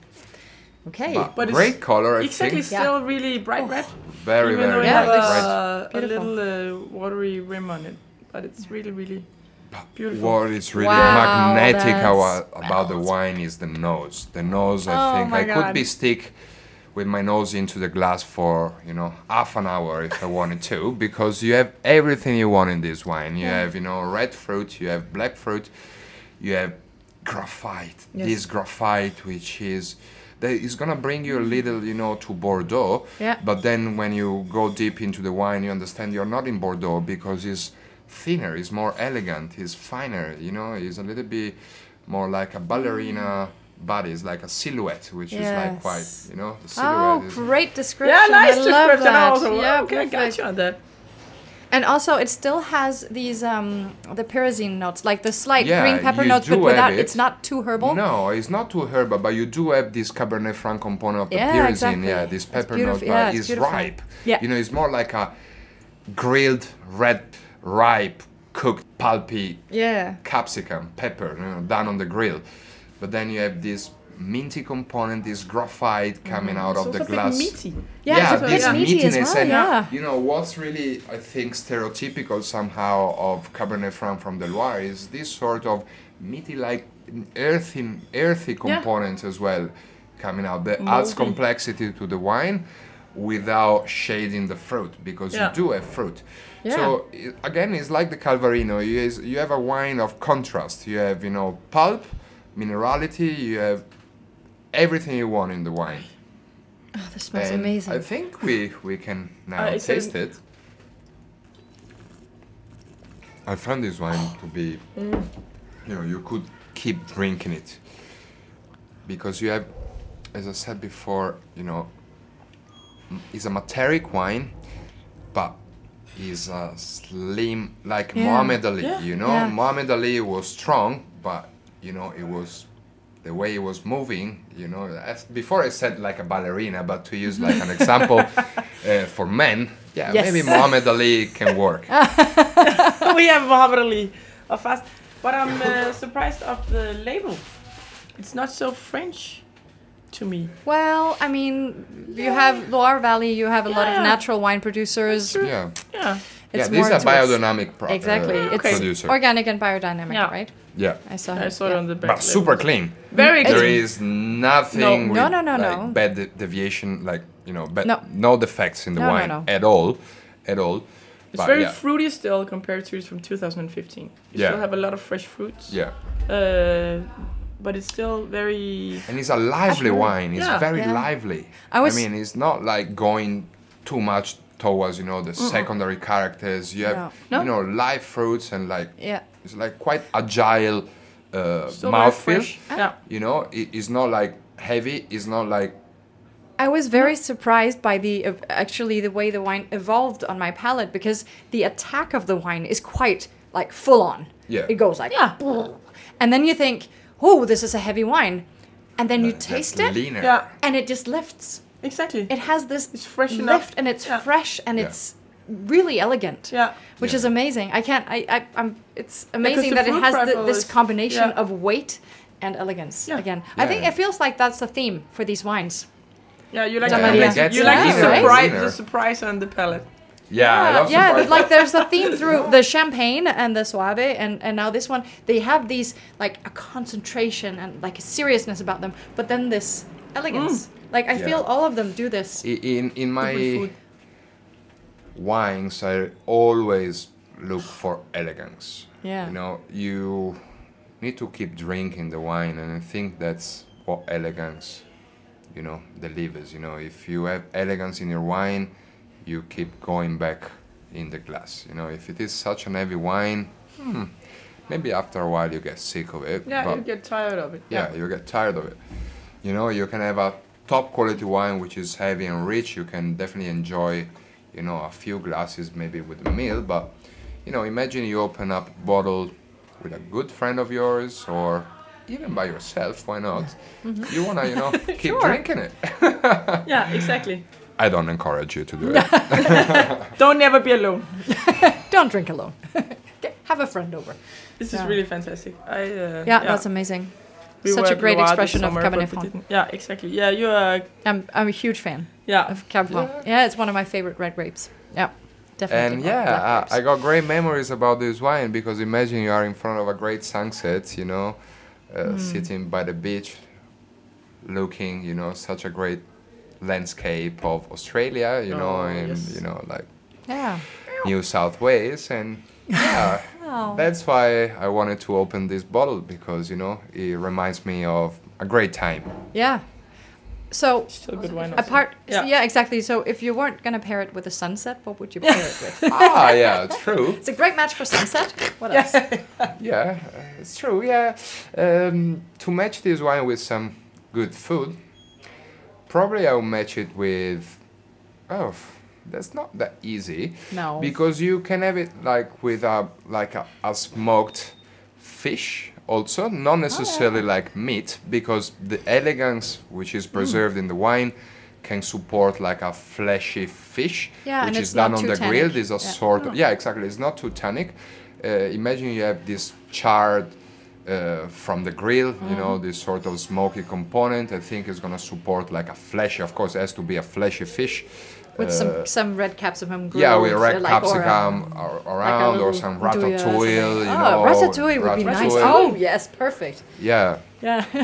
Okay.
But,
But it's
great color, I
exactly
think.
Yeah.
still really bright red.
Very,
even though
very
it
Yeah,
has
it
bright.
a, a little uh, watery rim on it, but it's really, really beautiful.
What is really
Wow,
magnetic
that
our, about the wine is the nose. The nose, I
Oh
think,
my
I could be stick with my nose into the glass for you know half an hour if I wanted to, because you have everything you want in this wine. You have you know red fruit, you have black fruit, you have graphite.
Yes.
This graphite, which is that is gonna bring you a little, you know, to Bordeaux.
Yeah.
But then when you go deep into the wine, you understand you're not in Bordeaux because it's thinner, it's more elegant, it's finer. You know, it's a little bit more like a ballerina mm. Body. It's like a silhouette, which is like quite, you know, the
Oh,
silhouette. is,
great description.
yeah, nice
I love
description.
that.
Also,
Yeah,
okay, I got
perfect.
you on that.
And also, it still has these um the pyrazine notes, like the slight
Yeah,
green pepper notes, but without
it.
it's not too herbal.
No, it's not too herbal, but you do have this Cabernet Franc component of the
Yeah,
pyrazine.
exactly.
Yeah, this pepper note,
beautiful.
but
Yeah, it's
it's ripe.
Yeah.
You know, it's more like a grilled, red, ripe, cooked, pulpy
Yeah.
capsicum, pepper, you know, done on the grill. But then you have this minty component, this graphite mm-hmm. coming out
It's
of the
also a bit
glass.
meaty.
Yeah,
yeah,
it's a bit
this
as
meatiness
well,
and
yeah.
you know what's really I think stereotypical somehow of Cabernet Franc from the Loire is this sort of meaty like earthy earthy components as well coming out that adds complexity to the wine without shading the fruit because
Yeah.
you do have fruit.
Yeah.
So again, it's like the Calvarino. You, is, you have a wine of contrast. You have you know pulp, minerality. You have everything you want in the wine.
Oh, this smells
And
amazing.
I think we we can now
Uh, it's a-
taste it. I found this wine to be,
Mm.
you know, you could keep drinking it because you have, as I said before, you know, it's a materic wine, but is a slim like
Yeah.
Muhammad Ali.
Yeah.
You know,
Yeah.
Muhammad Ali was strong, but you know, it was the way it was moving, you know, as, before I said like a ballerina, but to use like an example uh, for men, yeah,
Yes.
maybe Muhammad Ali can work.
we have Muhammad Ali, a fast. But I'm uh, surprised of the label. It's not so French to me.
well, I mean, you have Loire Valley, you have a lot of natural wine producers.
Yeah,
Yeah.
It's
yeah, this
more
is a biodynamic pro-
Exactly.
uh,
it's
producer.
organic and biodynamic,
Yeah.
right?
yeah,
I saw
I saw it
yeah.
on the back.
but super clean.
Very
clean.
There is nothing
No.
with,
No, no, no,
like,
no.
bad de- deviation, like you know, bad,
No.
no. defects in the
No, no,
wine
no.
at all, at all.
It's
But
very
yeah,
fruity still compared to it's from 2015. You
Yeah.
still have a lot of fresh fruits.
yeah,
Uh, but it's still very.
and it's a lively wine. It's
Yeah.
very
Yeah.
lively.
I was- I
mean, it's not like going too much towards you know the secondary characters. You have
No.
No.
you know live fruits and like
Yeah.
it's like quite agile uh,
Still
mouthfeel.
Yeah.
You know, it, it's not like heavy. It's not like
I was very surprised by the uh, actually the way the wine evolved on my palate because the attack of the wine is quite like full on.
Yeah.
It goes like
Yeah.
and then you think, oh, this is a heavy wine, and then you
that's
taste it,
leaner.
Yeah.
and it just lifts.
Exactly.
It has this
It's fresh
lift,
enough.
and it's
Yeah.
fresh, and
Yeah.
it's really elegant.
yeah.
Which
Yeah.
is amazing. I can't. I. I I'm. It's amazing
the
that it has the, this combination
yeah.
of weight and elegance.
Yeah.
Again, I think
Yeah.
it feels like that's the theme for these wines.
Yeah, you like
Yeah,
the,
it
you
gets
like the
leaner
surprise,
leaner.
the surprise on the palate.
Yeah, I love
yeah, like there's a theme through the champagne and the Soave, and and now this one they have these like a concentration and like a seriousness about them, but then this elegance. Mm. Like I
Yeah.
feel all of them do this.
In in my wines i always look for elegance
Yeah.
you know you need to keep drinking the wine and i think that's what elegance you know delivers you know if you have elegance in your wine you keep going back in the glass you know if it is such an heavy wine hmm, maybe after a while you get sick of it
Yeah, you get tired of it.
yeah, you get tired of it. You know, you can have a top quality wine which is heavy and rich. You can definitely enjoy, you know, a few glasses maybe with a meal. But, you know, imagine you open up a bottle with a good friend of yours or even by yourself. Why not? You wanna, you know, keep
Sure.
drinking it.
Yeah, exactly.
I don't encourage you to do it.
Don't never be alone.
Don't drink alone. Have a friend over.
This
Yeah.
is really fantastic. I uh,
Yeah, that's amazing.
We
such
were
a great
Loire this
expression of Cabernet Franc.
Yeah, exactly. Yeah, you are.
I'm I'm a huge fan
Yeah,
of Cab Franc. Yeah. it's one of my favorite red grapes. Yeah, definitely.
And yeah. I, I got great memories about this wine because imagine you are in front of a great sunset, you know, uh,
Hmm.
sitting by the beach, looking, you know, such a great landscape of Australia, you know,
Oh,
and
yes.
you know, like
yeah.
New South Wales, and yeah, That's why I wanted to open this bottle because you know it reminds me of a great time.
Yeah. So
still good wine. also.
apart, yeah.
Yeah.
exactly. So if you weren't gonna pair it with a sunset, what would you pair it with?
ah, yeah, true.
It's a great match for sunset. What else?
Yeah, uh, it's true. Yeah, um, to match this wine with some good food, probably I'll match it with. Oh, that's not that easy
No.
because you can have it like with a like a, a smoked fish also, not necessarily like meat because the elegance which is preserved in the wine can support like a fleshy fish
Yeah,
which is done on the grill.
tannic.
There's a
Yeah.
sort of yeah, exactly. It's not too tannic. Uh, imagine you have this charred uh, from the grill, you
Mm.
know, this sort of smoky component. I think it's gonna support like a fleshy. Of course, it has to be a fleshy fish.
With
Uh,
some some red capsicum. Grilled,
yeah, with red
like, or,
capsicum
um,
ar- around, or some
or
ratatouille. You
oh,
know,
ratatouille would be nice. Oh, yes, perfect.
Yeah.
Yeah.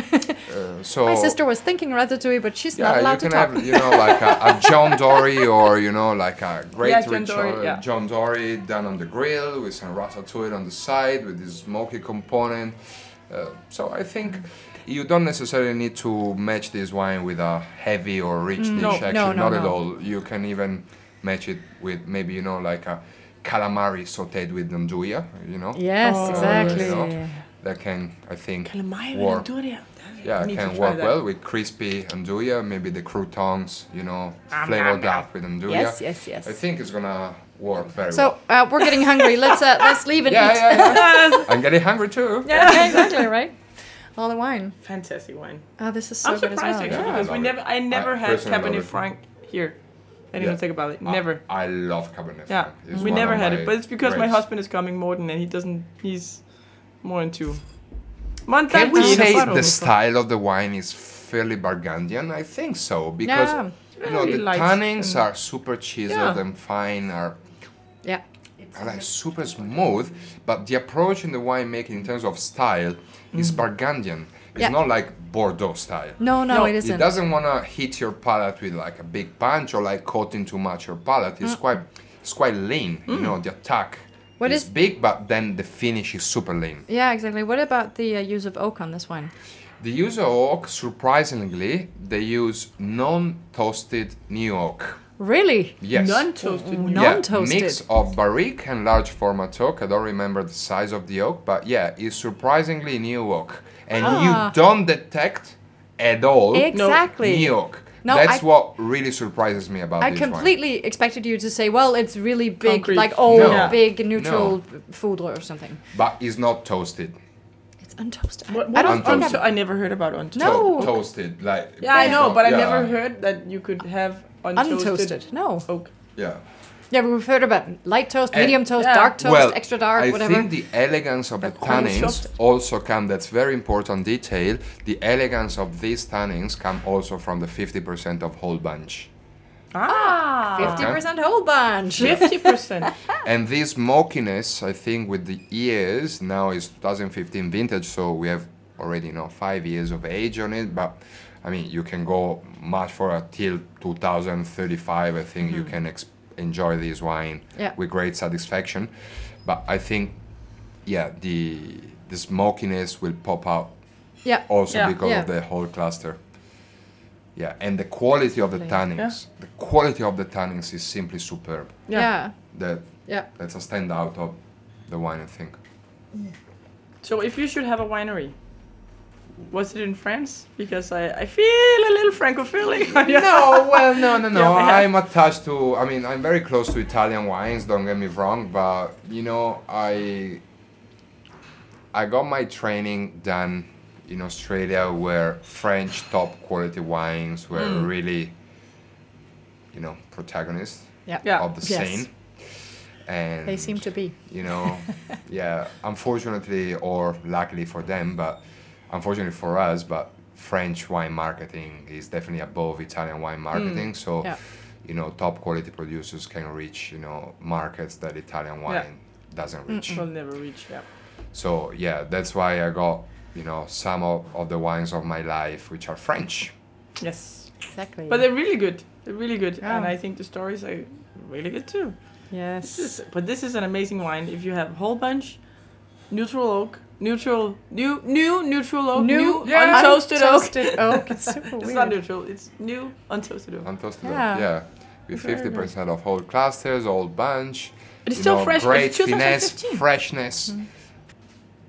Uh, so
My sister was thinking ratatouille, but she's not
Yeah, you
allowed
can
to talk.
have you know like a, a John Dory or you know like a great
Yeah, John Dory, yeah.
John Dory done on the grill with some ratatouille on the side with this smoky component. Uh, so I think you don't necessarily need to match this wine with a heavy or rich
Mm,
dish.
no,
Actually,
no, no,
not at all. You can even match it with maybe you know like a calamari sautéed with 'nduja. You know.
Yes,
Oh,
exactly.
you know. That can I think
Calamari
work.
and Doria.
Yeah, it can work
that.
well with crispy 'nduja, maybe the croutons, you know,
Nom,
flavored
nom,
up with 'nduja.
Yes, yes, yes.
I think it's gonna work very
So
well.
uh, we're getting hungry. Let's uh, let's leave and
Yeah,
eat.
yeah, yeah. I'm getting hungry too.
Yeah, exactly, right? All the wine.
Fantastic wine.
Oh, this is so
I'm
good as
surprised
well.
actually
Yeah.
because we
I
never, I never
I
had Cabernet. Franc here. I didn't
Yeah.
think about it. Never.
I, love Cabernet
Yeah,
Franc. It's
we never had it, but it's because my husband is coming more than and he doesn't. He's more into.
Can
Montana
we say
but
the style of the wine is fairly Burgundian? I think so because
Yeah.
you know
Very
the tannins
and-
are super chiseled
Yeah.
and fine, are
Yeah.
are like super smooth, but the approach in the winemaking in terms of style is mm. Burgundian. It's
Yeah.
not like Bordeaux style.
No, no,
No,
it
It
isn't.
It doesn't want to hit your palate with like a big punch or like coating too much your palate. It's mm. quite it's quite lean. You mm. know, the attack
What
is
is-
big, but then the finish is super lean.
Yeah, exactly. What about the uh, use of oak on this wine?
The use of oak, surprisingly, they use non-toasted new oak.
Really?
Yes.
non-toasted.
Mm,
Yeah,
Non-toasted.
mix of barrique and large format oak. I don't remember the size of the oak, but yeah, it's surprisingly new oak, and
Ah.
you don't detect at all
Exactly.
new oak.
No,
That's
I-
what really surprises me about
I
this wine.
completely expected you to say, well, it's really big,
Concrete.
like old,
No.
big, neutral food or something.
But it's not toasted.
It's untoasted. I-
What,
I don't
is
think
Untoasted.
unto- I never heard about untoasted.
No.
To- toasted, like
Yeah, I know,
not-
but I never heard that you could have untoasted,
untoasted. No.
oak.
Yeah.
Yeah, we've heard about light toast,
Eh,
medium toast,
yeah.
dark toast,
well,
extra dark,
I
whatever.
I think the elegance of the
Like whole
tannings
chopped.
also come. That's very important detail. The elegance of these tannins come also from the 50% of whole bunch.
Ah,
50% whole bunch.
fifty percent.
And this smokiness, I think, with the years, now is 2015 vintage, so we have already, you know, five years of age on it. But I mean, you can go much further till 2035. I think you mm-hmm. can ex- enjoy this wine
Yeah.
with great satisfaction. But I think, yeah, the the smokiness will pop out
Yeah.
also
Yeah.
because
Yeah.
of the whole cluster. Yeah, and the quality of the
Lovely.
tannins, the quality of the tannins is simply superb.
Yeah.
Yeah.
That
Yeah.
that's a standout of the wine, I think.
So if you should have a winery, was it in France? Because I, I feel a little francophilic.
no, well, no, no, no.
Yeah,
I'm attached to. I mean, I'm very close to Italian wines. Don't get me wrong, but you know, I I got my training done in Australia, where French top quality wines were
Mm.
really, you know, protagonists
Yeah.
Yeah.
of the
Yes.
scene. And
They seem to be.
you know yeah unfortunately or luckily for them but unfortunately for us but french wine marketing is definitely above italian wine mm, marketing so
Yeah.
you know top quality producers can reach you know markets that italian wine doesn't reach mm,
will never reach. Yeah.
so yeah that's why i got you know some of, of the wines of my life which are french
Yes.
Exactly.
But they're really good. They're really good,
Yeah.
and I think the stories are really good too. This
yes.
is, but this is an amazing wine. If you have a whole bunch, neutral oak, neutral, new, new neutral oak, new,
Yeah.
untoasted oak.
Untoasted oak. It's super
It's
weird.
not neutral. It's new untoasted oak.
untoasted
Yeah.
yeah, yeah. with 50% of whole clusters old bunch
But it's
you
still
know,
fresh.
Great
it's
finesse,
2015.
freshness,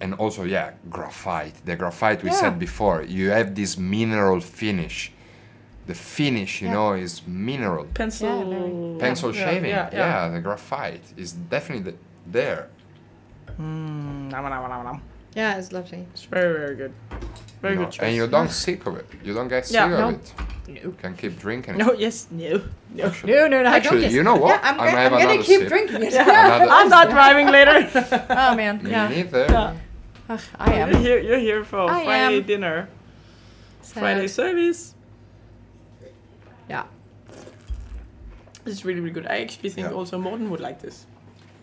and also yeah, graphite. The graphite we
Yeah.
said before. You have this mineral finish. The finish, you
Yeah.
know, is mineral.
Pencil.
Yeah, very-
Pencil
yeah,
shaving.
Yeah,
Yeah,
yeah.
the graphite is definitely the, there.
Mm,
Yeah, it's lovely.
It's very, very good. Very
you know,
good choice.
and you don't sick of it. You don't get sick
Yeah,
of
no.
it. You can keep drinking.
No, yes, no, no.
No, no, no. I
Actually,
don't
you know what?
Yeah, I'm,
I might
gonna, I'm gonna keep
sip.
drinking it.
Another-
I'm not driving later.
oh man.
Me
Yeah.
neither.
yeah.
Ugh, I
You're
am.
here, you're here for
I
Friday
am.
dinner,
Sad.
Friday service.
Yeah.
This is really, really good. I actually think
Yeah.
also Morten would like this.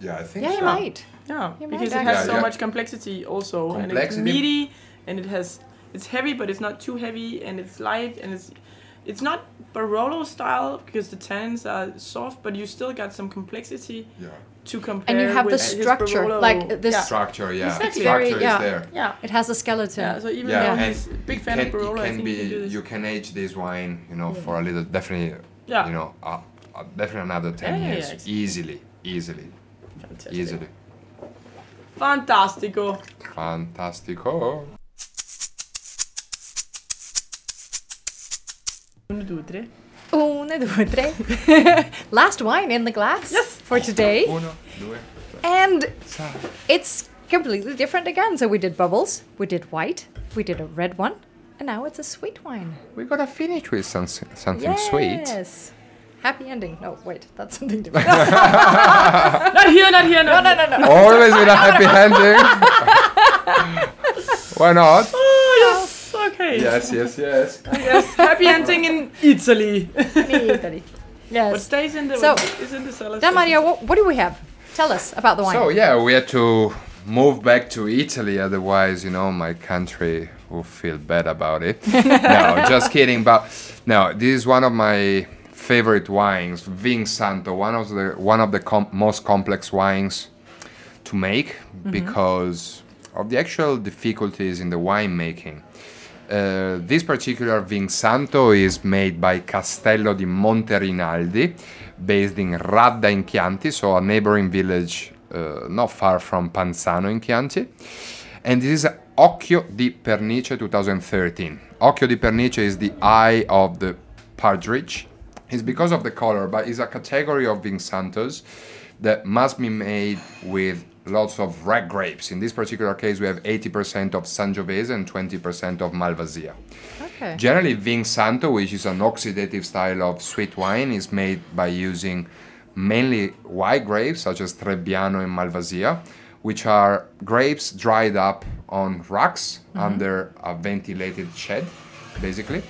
Yeah, I think
Yeah, you might.
Yeah,
You
because
might
it has
actually.
so
Yeah,
much complexity also, and it's meaty, and it has it's heavy, but it's not too heavy, and it's light, and it's it's not Barolo style because the tannins are soft, but you still got some complexity
Yeah.
to compare.
And you have the
with his
structure, like this-
Yeah.
Structure, yeah.
Exactly.
Structure
Very- yeah.
is there.
yeah.
It has a skeleton.
Yeah, so even
Yeah,
though
and
a big fan
can,
of Barolo,
it
I
can
think
be
he can do this.
you can age this wine, you know, for a little definitely,
yeah,
you know, uh, uh, definitely another ten
Yeah, yeah,
years,
yeah, exactly.
easily, easily,
fantastic.
easily.
Fantastico.
Fantastico.
Uno, due, tre.
Uno, due, tre. Last wine in the glass
Yes.
for today.
Uno, due,
And it's completely different again. So we did bubbles, we did white, we did a red one, and now it's a sweet wine.
We gotta finish with some, something sweet.
Yes. Happy ending. No, wait, that's something different.
Not here, not here,
no,
not
no, no, no.
Always with a happy ending. Why not?
Oh, yes. Okay.
Yes, yes, yes.
Yes. Happy ending in Italy.
Italy. Yes.
what stays in the
So-
is in the cellar?
Now, Maria, what, what do we have? Tell us about the wine.
So yeah, we had to move back to Italy, otherwise, you know, my country will feel bad about it. no, just kidding. But no, this is one of my favorite wines, Vin Santo, one of the one of the com- most complex wines to make because of the actual difficulties in the winemaking. Uh, this particular Vin Santo is made by Castello di Monterinaldi, based in Radda in Chianti, so a neighboring village uh, not far from Panzano in Chianti. And this is Occhio di Pernice 2013. Occhio di Pernice is the eye of the partridge. It's because of the color, but it's a category of Vin Santos that must be made with lots of red grapes. In this particular case, we have 80% of Sangiovese and 20% of Malvasia.
Okay.
Generally, Vin Santo, which is an oxidative style of sweet wine, is made by using mainly white grapes such as Trebbiano and Malvasia, which are grapes dried up on racks mm-hmm. under a ventilated shed, basically.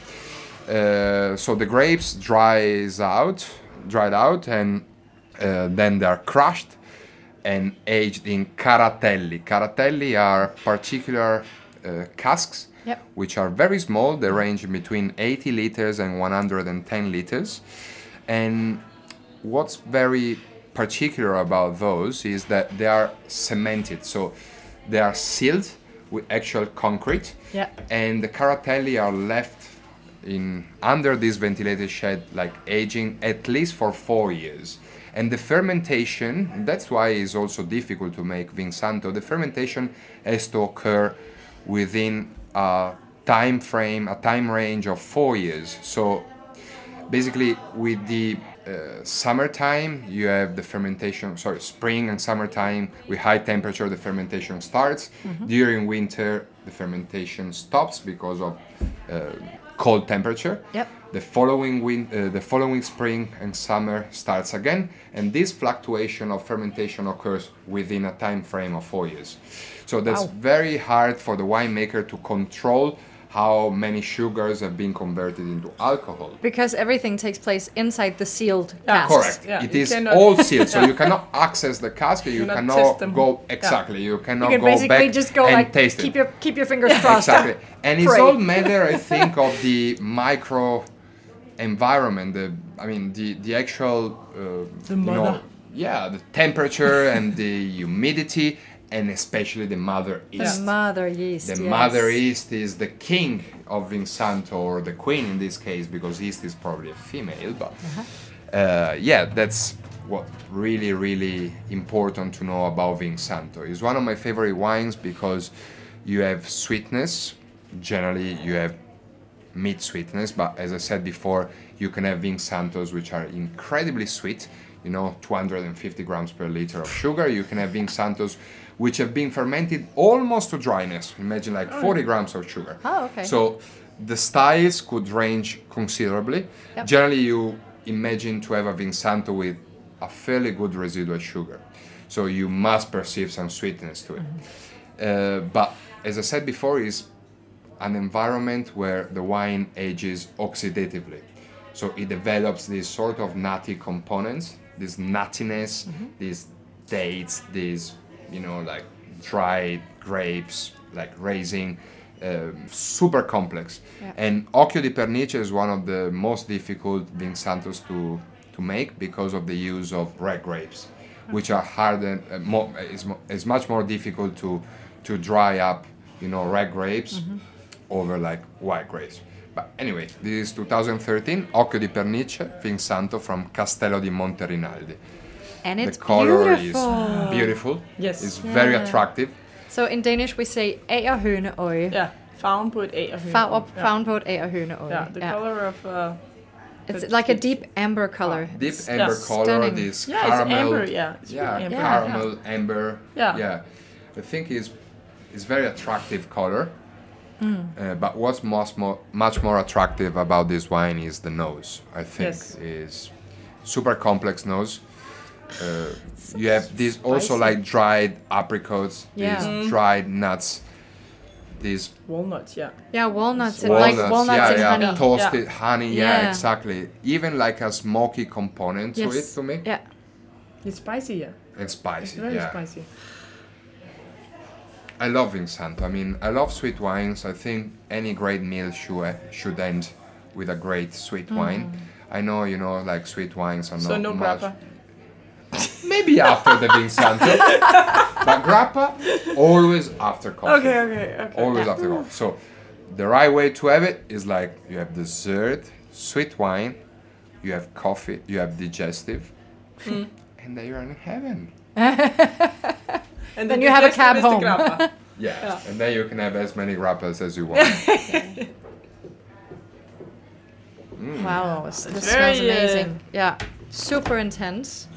Uh, so the grapes dries out dried out, and uh, then they are crushed and aged in caratelli. Caratelli are particular uh, casks
Yep.
which are very small. They range between 80 liters and 110 liters. And what's very particular about those is that they are cemented, so they are sealed with actual concrete.
Yeah.
And the caratelli are left in under this ventilated shed, like aging at least for four years. And the fermentation, that's why it's also difficult to make Vinsanto. The fermentation has to occur within a time frame, a time range of four years. So basically with the uh, summertime you have the fermentation sorry spring and summertime with high temperature the fermentation starts during winter the fermentation stops because of uh, cold temperature
Yep.
the following win- uh, the following spring and summer starts again and this fluctuation of fermentation occurs within a time frame of 4 years so that's
Wow.
very hard for the winemaker to control how many sugars have been converted into alcohol
Because everything takes place inside the sealed
Yeah.
casks.
Correct.
Yeah,
it
you
is
cannot-
all sealed, so you cannot access the cask. You
cannot
cannot go exactly. You
You
cannot
can
go
basically
back
just go
and
like
taste
keep
it.
your keep your fingers crossed.
exactly, and it's all matter, I think, of the micro environment. The I mean, the the actual uh,
The
you know,
mother.
yeah, the temperature and the humidity, and especially the mother yeast.
The mother yeast.
The
yes.
mother yeast is the king of Vinsanto, or the queen in this case, because yeast is probably a female. But uh, yeah, that's what really, really important to know about Vinsanto. It's one of my favorite wines because you have sweetness. Generally, you have mid sweetness, but as I said before, you can have Vinsantos which are incredibly sweet. You know, 250 grams per liter of sugar. You can have Vinsantos which have been fermented almost to dryness. Imagine like 40 grams of sugar.
Oh, okay.
So the styles could range considerably.
Yep.
Generally, you imagine to have a Vinsanto with a fairly good residual sugar. So you must perceive some sweetness to it. Uh, but as I said before, is an environment where the wine ages oxidatively. So it develops these sort of nutty components, this nuttiness, these dates, these, you know, like dried grapes, like raisin, um, super complex.
Yeah.
And Occhio di Pernice is one of the most difficult Vinsantos to, to make because of the use of red grapes, which are harder, uh, more, is, much more difficult to, to dry up, you know, red grapes over like white grapes. But anyway, this is 2013, Occhio di Pernice, Vinsanto from Castello di Monterinaldi.
And it's
the color
beautiful.
is beautiful.
Yes.
It's very attractive.
So in Danish we say agerhøneøje.
Ja, farven på et A og høne.
Farve,
Ja.
farven på et agerhøneøje.
Yeah, the color of uh,
It's like a deep amber color.
Deep
It's
amber color,
stunning.
this
Yeah, it's
caramel.
amber, yeah, it's
yeah,
really amber,
yeah.
caramel, amber.
Yeah.
Yeah. I think it's, it's very attractive color.
Hmm.
Uh, but what's much more, much more attractive about this wine is the nose. I think
Yes.
is super complex nose. Uh, you have these also like dried apricots,
Yeah.
these dried nuts, these
walnuts, yeah.
Yeah, walnuts and like walnuts
yeah,
and
yeah,
honey.
toasted honey, yeah.
Yeah.
exactly. Even like a smoky component to it to me,
Yeah.
It's spicy, yeah.
and
It's
spicy.
very
yeah,
spicy.
I love Vinsanto. I mean, I love sweet wines. I think any great meal should should end with a great sweet
Mm.
wine. I know, you know, like sweet wines are
So
not
no
much.
grappa.
Maybe after the Vinsanto, but grappa always after coffee.
Okay, okay, okay.
always after coffee. So the right way to have it is like you have dessert, sweet wine, you have coffee, you have digestive,
Hmm.
and then you're in heaven.
And
Then
the
you have a cab home.
grappa.
Yeah.
Yeah.
And then you can have as many grappas as you want.
Wow, this
It's
smells
very, uh,
amazing. Yeah, super intense.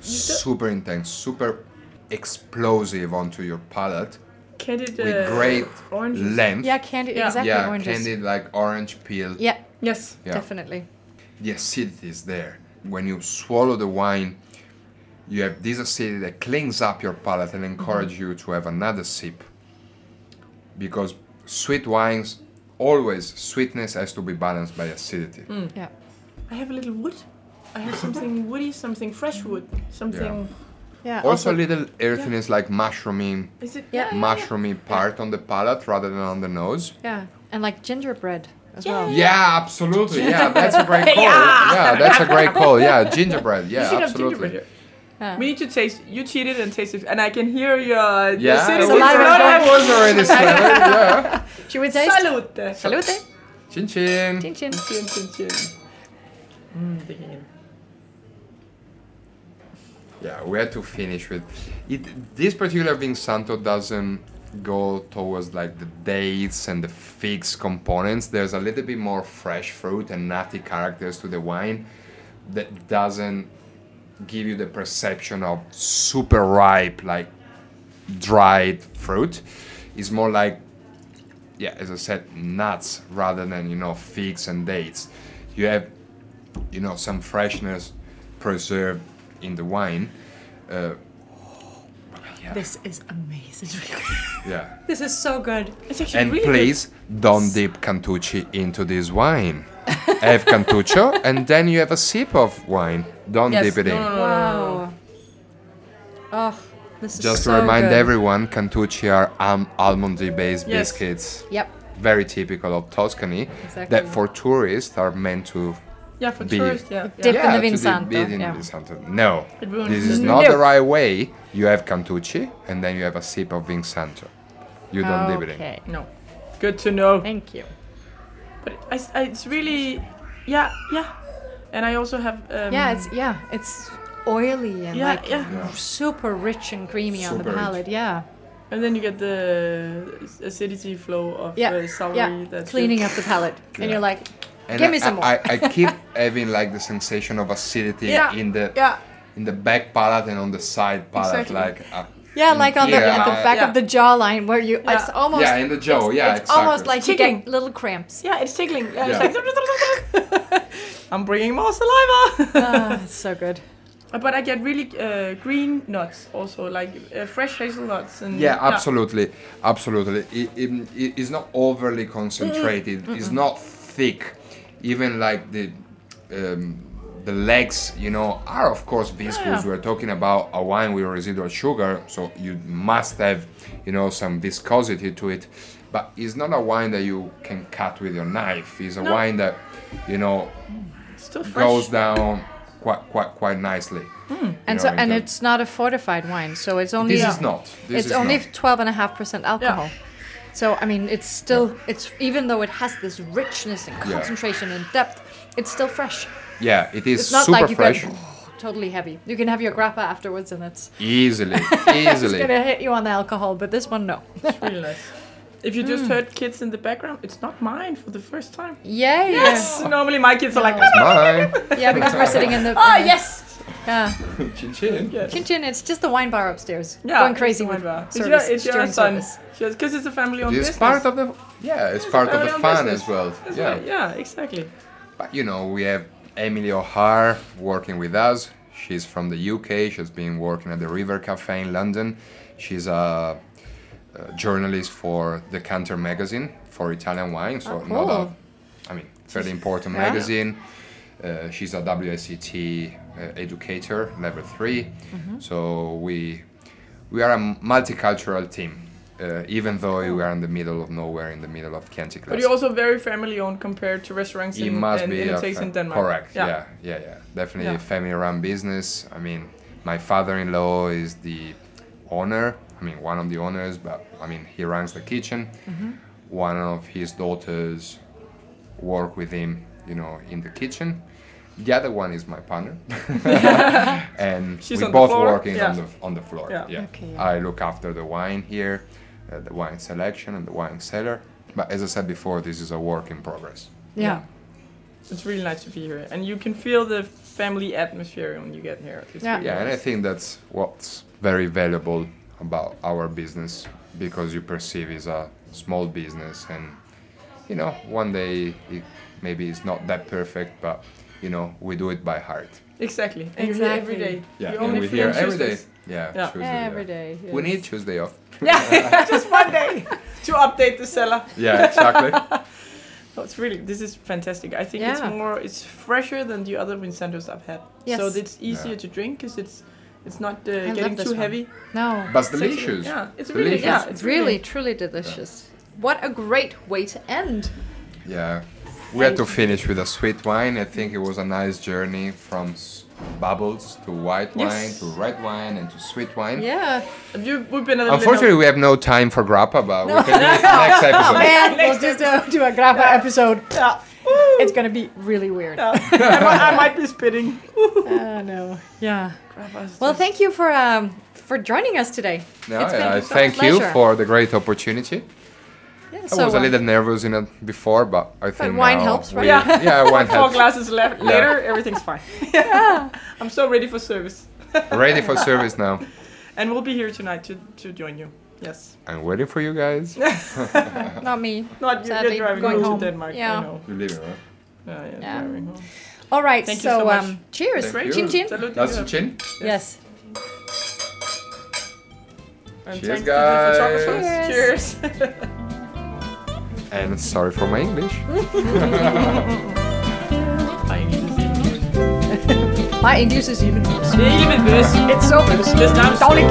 Super intense, super explosive onto your palate
Candied uh,
with great
oranges.
length.
Yeah, candy.
Yeah.
Exactly,
yeah,
oranges.
candied like orange peel.
Yeah,
Yes.
Yeah.
definitely.
the acidity is there. When you swallow the wine, you have this acidity that clings up your palate and encourage you to have another sip. Because sweet wines, always sweetness has to be balanced by acidity.
Yeah.
I have a little wood. I have something woody, something fresh wood, something.
Yeah.
Also, a little earthiness, like mushroomy,
Is it?
Yeah.
mushroomy part on the palate rather than on the nose.
Yeah, and like gingerbread as well.
Yeah, absolutely. Yeah, that's a great call. yeah. that's a great call. Yeah, gingerbread. Yeah,
should have gingerbread
absolutely.
here.
Yeah.
We need to taste. You cheated and tasted, and I can hear your.
Yeah,
the
I
citizens
was,
Saliva
not
I was already smelling. Yeah.
Should we taste?
Salute.
Salute.
Chin chin.
Chin chin.
Chin, chin, chin. Mm, digging in.
Yeah, we had to finish with it. This particular Vinsanto doesn't go towards like the dates and the figs components. There's a little bit more fresh fruit and nutty characters to the wine that doesn't give you the perception of super ripe, like dried fruit. It's more like, yeah, as I said, nuts rather than you know figs and dates. You have, you know, some freshness preserved in the wine. Uh, yeah,
This is amazing.
yeah.
this is so good.
It's actually
And
really
please don't dip Cantucci into this wine. have Cantuccio, and then you have a sip of wine. Don't
Yes,
dip it
no,
in.
no, no, no, no.
Wow. Oh, this is
Just
so
to remind
good.
everyone, Cantucci are um, almondy-based
Yes.
biscuits,
Yep.
very typical of Tuscany.
Exactly.
That for tourists are meant to
Yeah, for
Be-
tourists, yeah.
Dip
yeah.
in the
to
Vinsanto,
dip in
yeah.
Vinsanto. No,
It ruins
this is not
No.
the right way. You have Cantucci, and then you have a sip of Vinsanto. You don't dip it in.
Okay.
No. Good to know.
Thank you.
But I, I, it's really, yeah, yeah. And I also have. Um,
Yeah, it's yeah, it's oily and
Yeah,
like
yeah.
Yeah.
super rich and creamy on the
Super rich.
palate. Yeah.
And then you get the acidity flow of
Yeah,
uh, celery.
Yeah.
That's
Cleaning
good.
up the palate,
Yeah.
and you're like,
And
Give me
I,
some more.
I, I keep having like the sensation of acidity
Yeah,
in the
Yeah,
in the back palate and on the side palate,
Exactly.
like uh,
yeah, like on the
here,
at the back
Yeah.
of the jawline where you
Yeah.
it's almost
yeah, in the jaw,
it's,
yeah,
it's
exactly.
almost like you
Tickling.
get little cramps.
yeah, it's tickling. Yeah,
Yeah.
It's like. I'm bringing more saliva.
Ah, it's so good.
but I get really uh, green nuts also, like uh, fresh hazelnuts and.
Yeah, absolutely, absolutely. It, it, it- it's not overly concentrated. It's not thick. Even like the um, the legs, you know, are of course viscous.
Yeah.
We're talking about a wine with residual sugar, so you must have, you know, some viscosity to it. But it's not a wine that you can cut with your knife. It's a
No.
wine that, you know,
Still
goes down quite quite quite nicely. you
And
know,
so and it's not a fortified wine, so it's only
this is not. This
it's only
not.
twelve and a half percent alcohol. So I mean, it's still it's even though it has this richness and
Yeah.
concentration and depth, it's still fresh.
Yeah, it is
It's not
super
like you
fresh.
get totally heavy. You can have your grappa afterwards, and it's
Easily, easily.
it's
easily.
gonna hit you on the alcohol. But this one, no.
It's really nice. If you just hmm. heard kids in the background, it's not mine for the first time.
Yeah,
Yes. Normally my kids are like,
Mine.
Yeah, because we're sitting in the.
Ah,
in
yes.
Yeah.
Chin chin.
Yes.
Chin chin. It's just the wine bar upstairs.
Yeah,
Going crazy
the
with
wine bar. It's
service
your, it's your
during
son.
service.
Because it's a family-owned
It's
business.
part of the yeah, it's part of the
family-owned
fun
business.
as well.
That's
yeah.
right, yeah, exactly.
But you know, we have Emily O'Hare working with us. She's from the UK. She's been working at the River Cafe in London. She's a, a journalist for Decanter magazine for Italian wine. So
Oh,
not
cool.
a, I mean, fairly important
Yeah.
magazine. Uh, she's a WSET educator, level 3
Mm-hmm.
So we we are a multicultural team. Uh, even though we are in the middle of nowhere, in the middle of Chianti
But you're also very family-owned compared to restaurants
It
in,
must
and
be
Inotex
fa-
in Denmark.
correct. Yeah, yeah, yeah. Definitely
Yeah.
a family-run business. I mean, my father-in-law is the owner. I mean, one of the owners, but I mean, he runs the kitchen.
Mm-hmm.
One of his daughters work with him, you know, in the kitchen. The other one is my partner, and
She's
we
on the
both
floor?
working
Yeah.
on the on the floor.
Yeah.
Yeah,
Okay, yeah.
I look after the wine here, uh, the wine selection and the wine cellar. But as I said before, this is a work in progress.
Yeah.
It's really nice to be here, and you can feel the family atmosphere when you get here. It's
Yeah.
really
Yeah, and I think that's what's very valuable about our business because you perceive it's a small business, and you know, one day it maybe it's not that perfect, but you know, we do it by heart.
exactly. And you're here every
Exactly.
day.
Yeah,
you
and
only
we
free
here every day. Yeah,
Yeah.
Tuesday,
Every
yeah.
day.
We need Tuesday off.
Yeah, just one day to update the cellar.
Yeah, exactly.
Oh, it's really this is fantastic. I think
Yeah.
it's more it's fresher than the other Vinsantos I've had.
Yes.
So it's easier
Yeah.
to drink because it's it's not uh, getting too
one.
heavy.
No.
But it's
Sexy.
delicious.
Yeah, it's really yeah,
It's
it's
really, truly delicious. What a great way to end.
Yeah. We had to finish with a sweet wine. I think it was a nice journey from bubbles to white
Yes.
wine to red wine and to sweet wine.
Yeah.
You we've been a little
Unfortunately, we have no time for grappa, but we can do it next episode.
Man, we'll just uh, do a grappa episode.
yeah.
It's gonna be really weird.
yeah. I, might, I might be spitting.
Oh no. Yeah. Well, thank you for um for joining us today.
No,
It's been
I
a
thank you for the great opportunity.
Yeah,
I
so,
was a little nervous in it before, but I think
wine helps, right?
we-
Yeah.
yeah, wine helps.
Four glasses left
Yeah.
later, everything's fine. yeah, I'm so ready for service,
Ready for service now.
and we'll be here tonight to to join you. Yes.
I'm waiting for you guys.
Not me.
Not you.
Sadly,
You're driving
going
home,
home.
to Denmark.
Yeah.
I know.
You're leaving, right?
Yeah, yeah,
Yeah.
driving home.
All right.
Thank you
so,
so much.
um, cheers.
Thank
Chin chin.
That's
you.
the chin.
Yes.
And
Cheers,
thanks to the
guys.
photographers. Cheers.
And sorry for my English.
My English is even worse.
ikke mit.
It's so good.
Det er nærmest
Dårligt.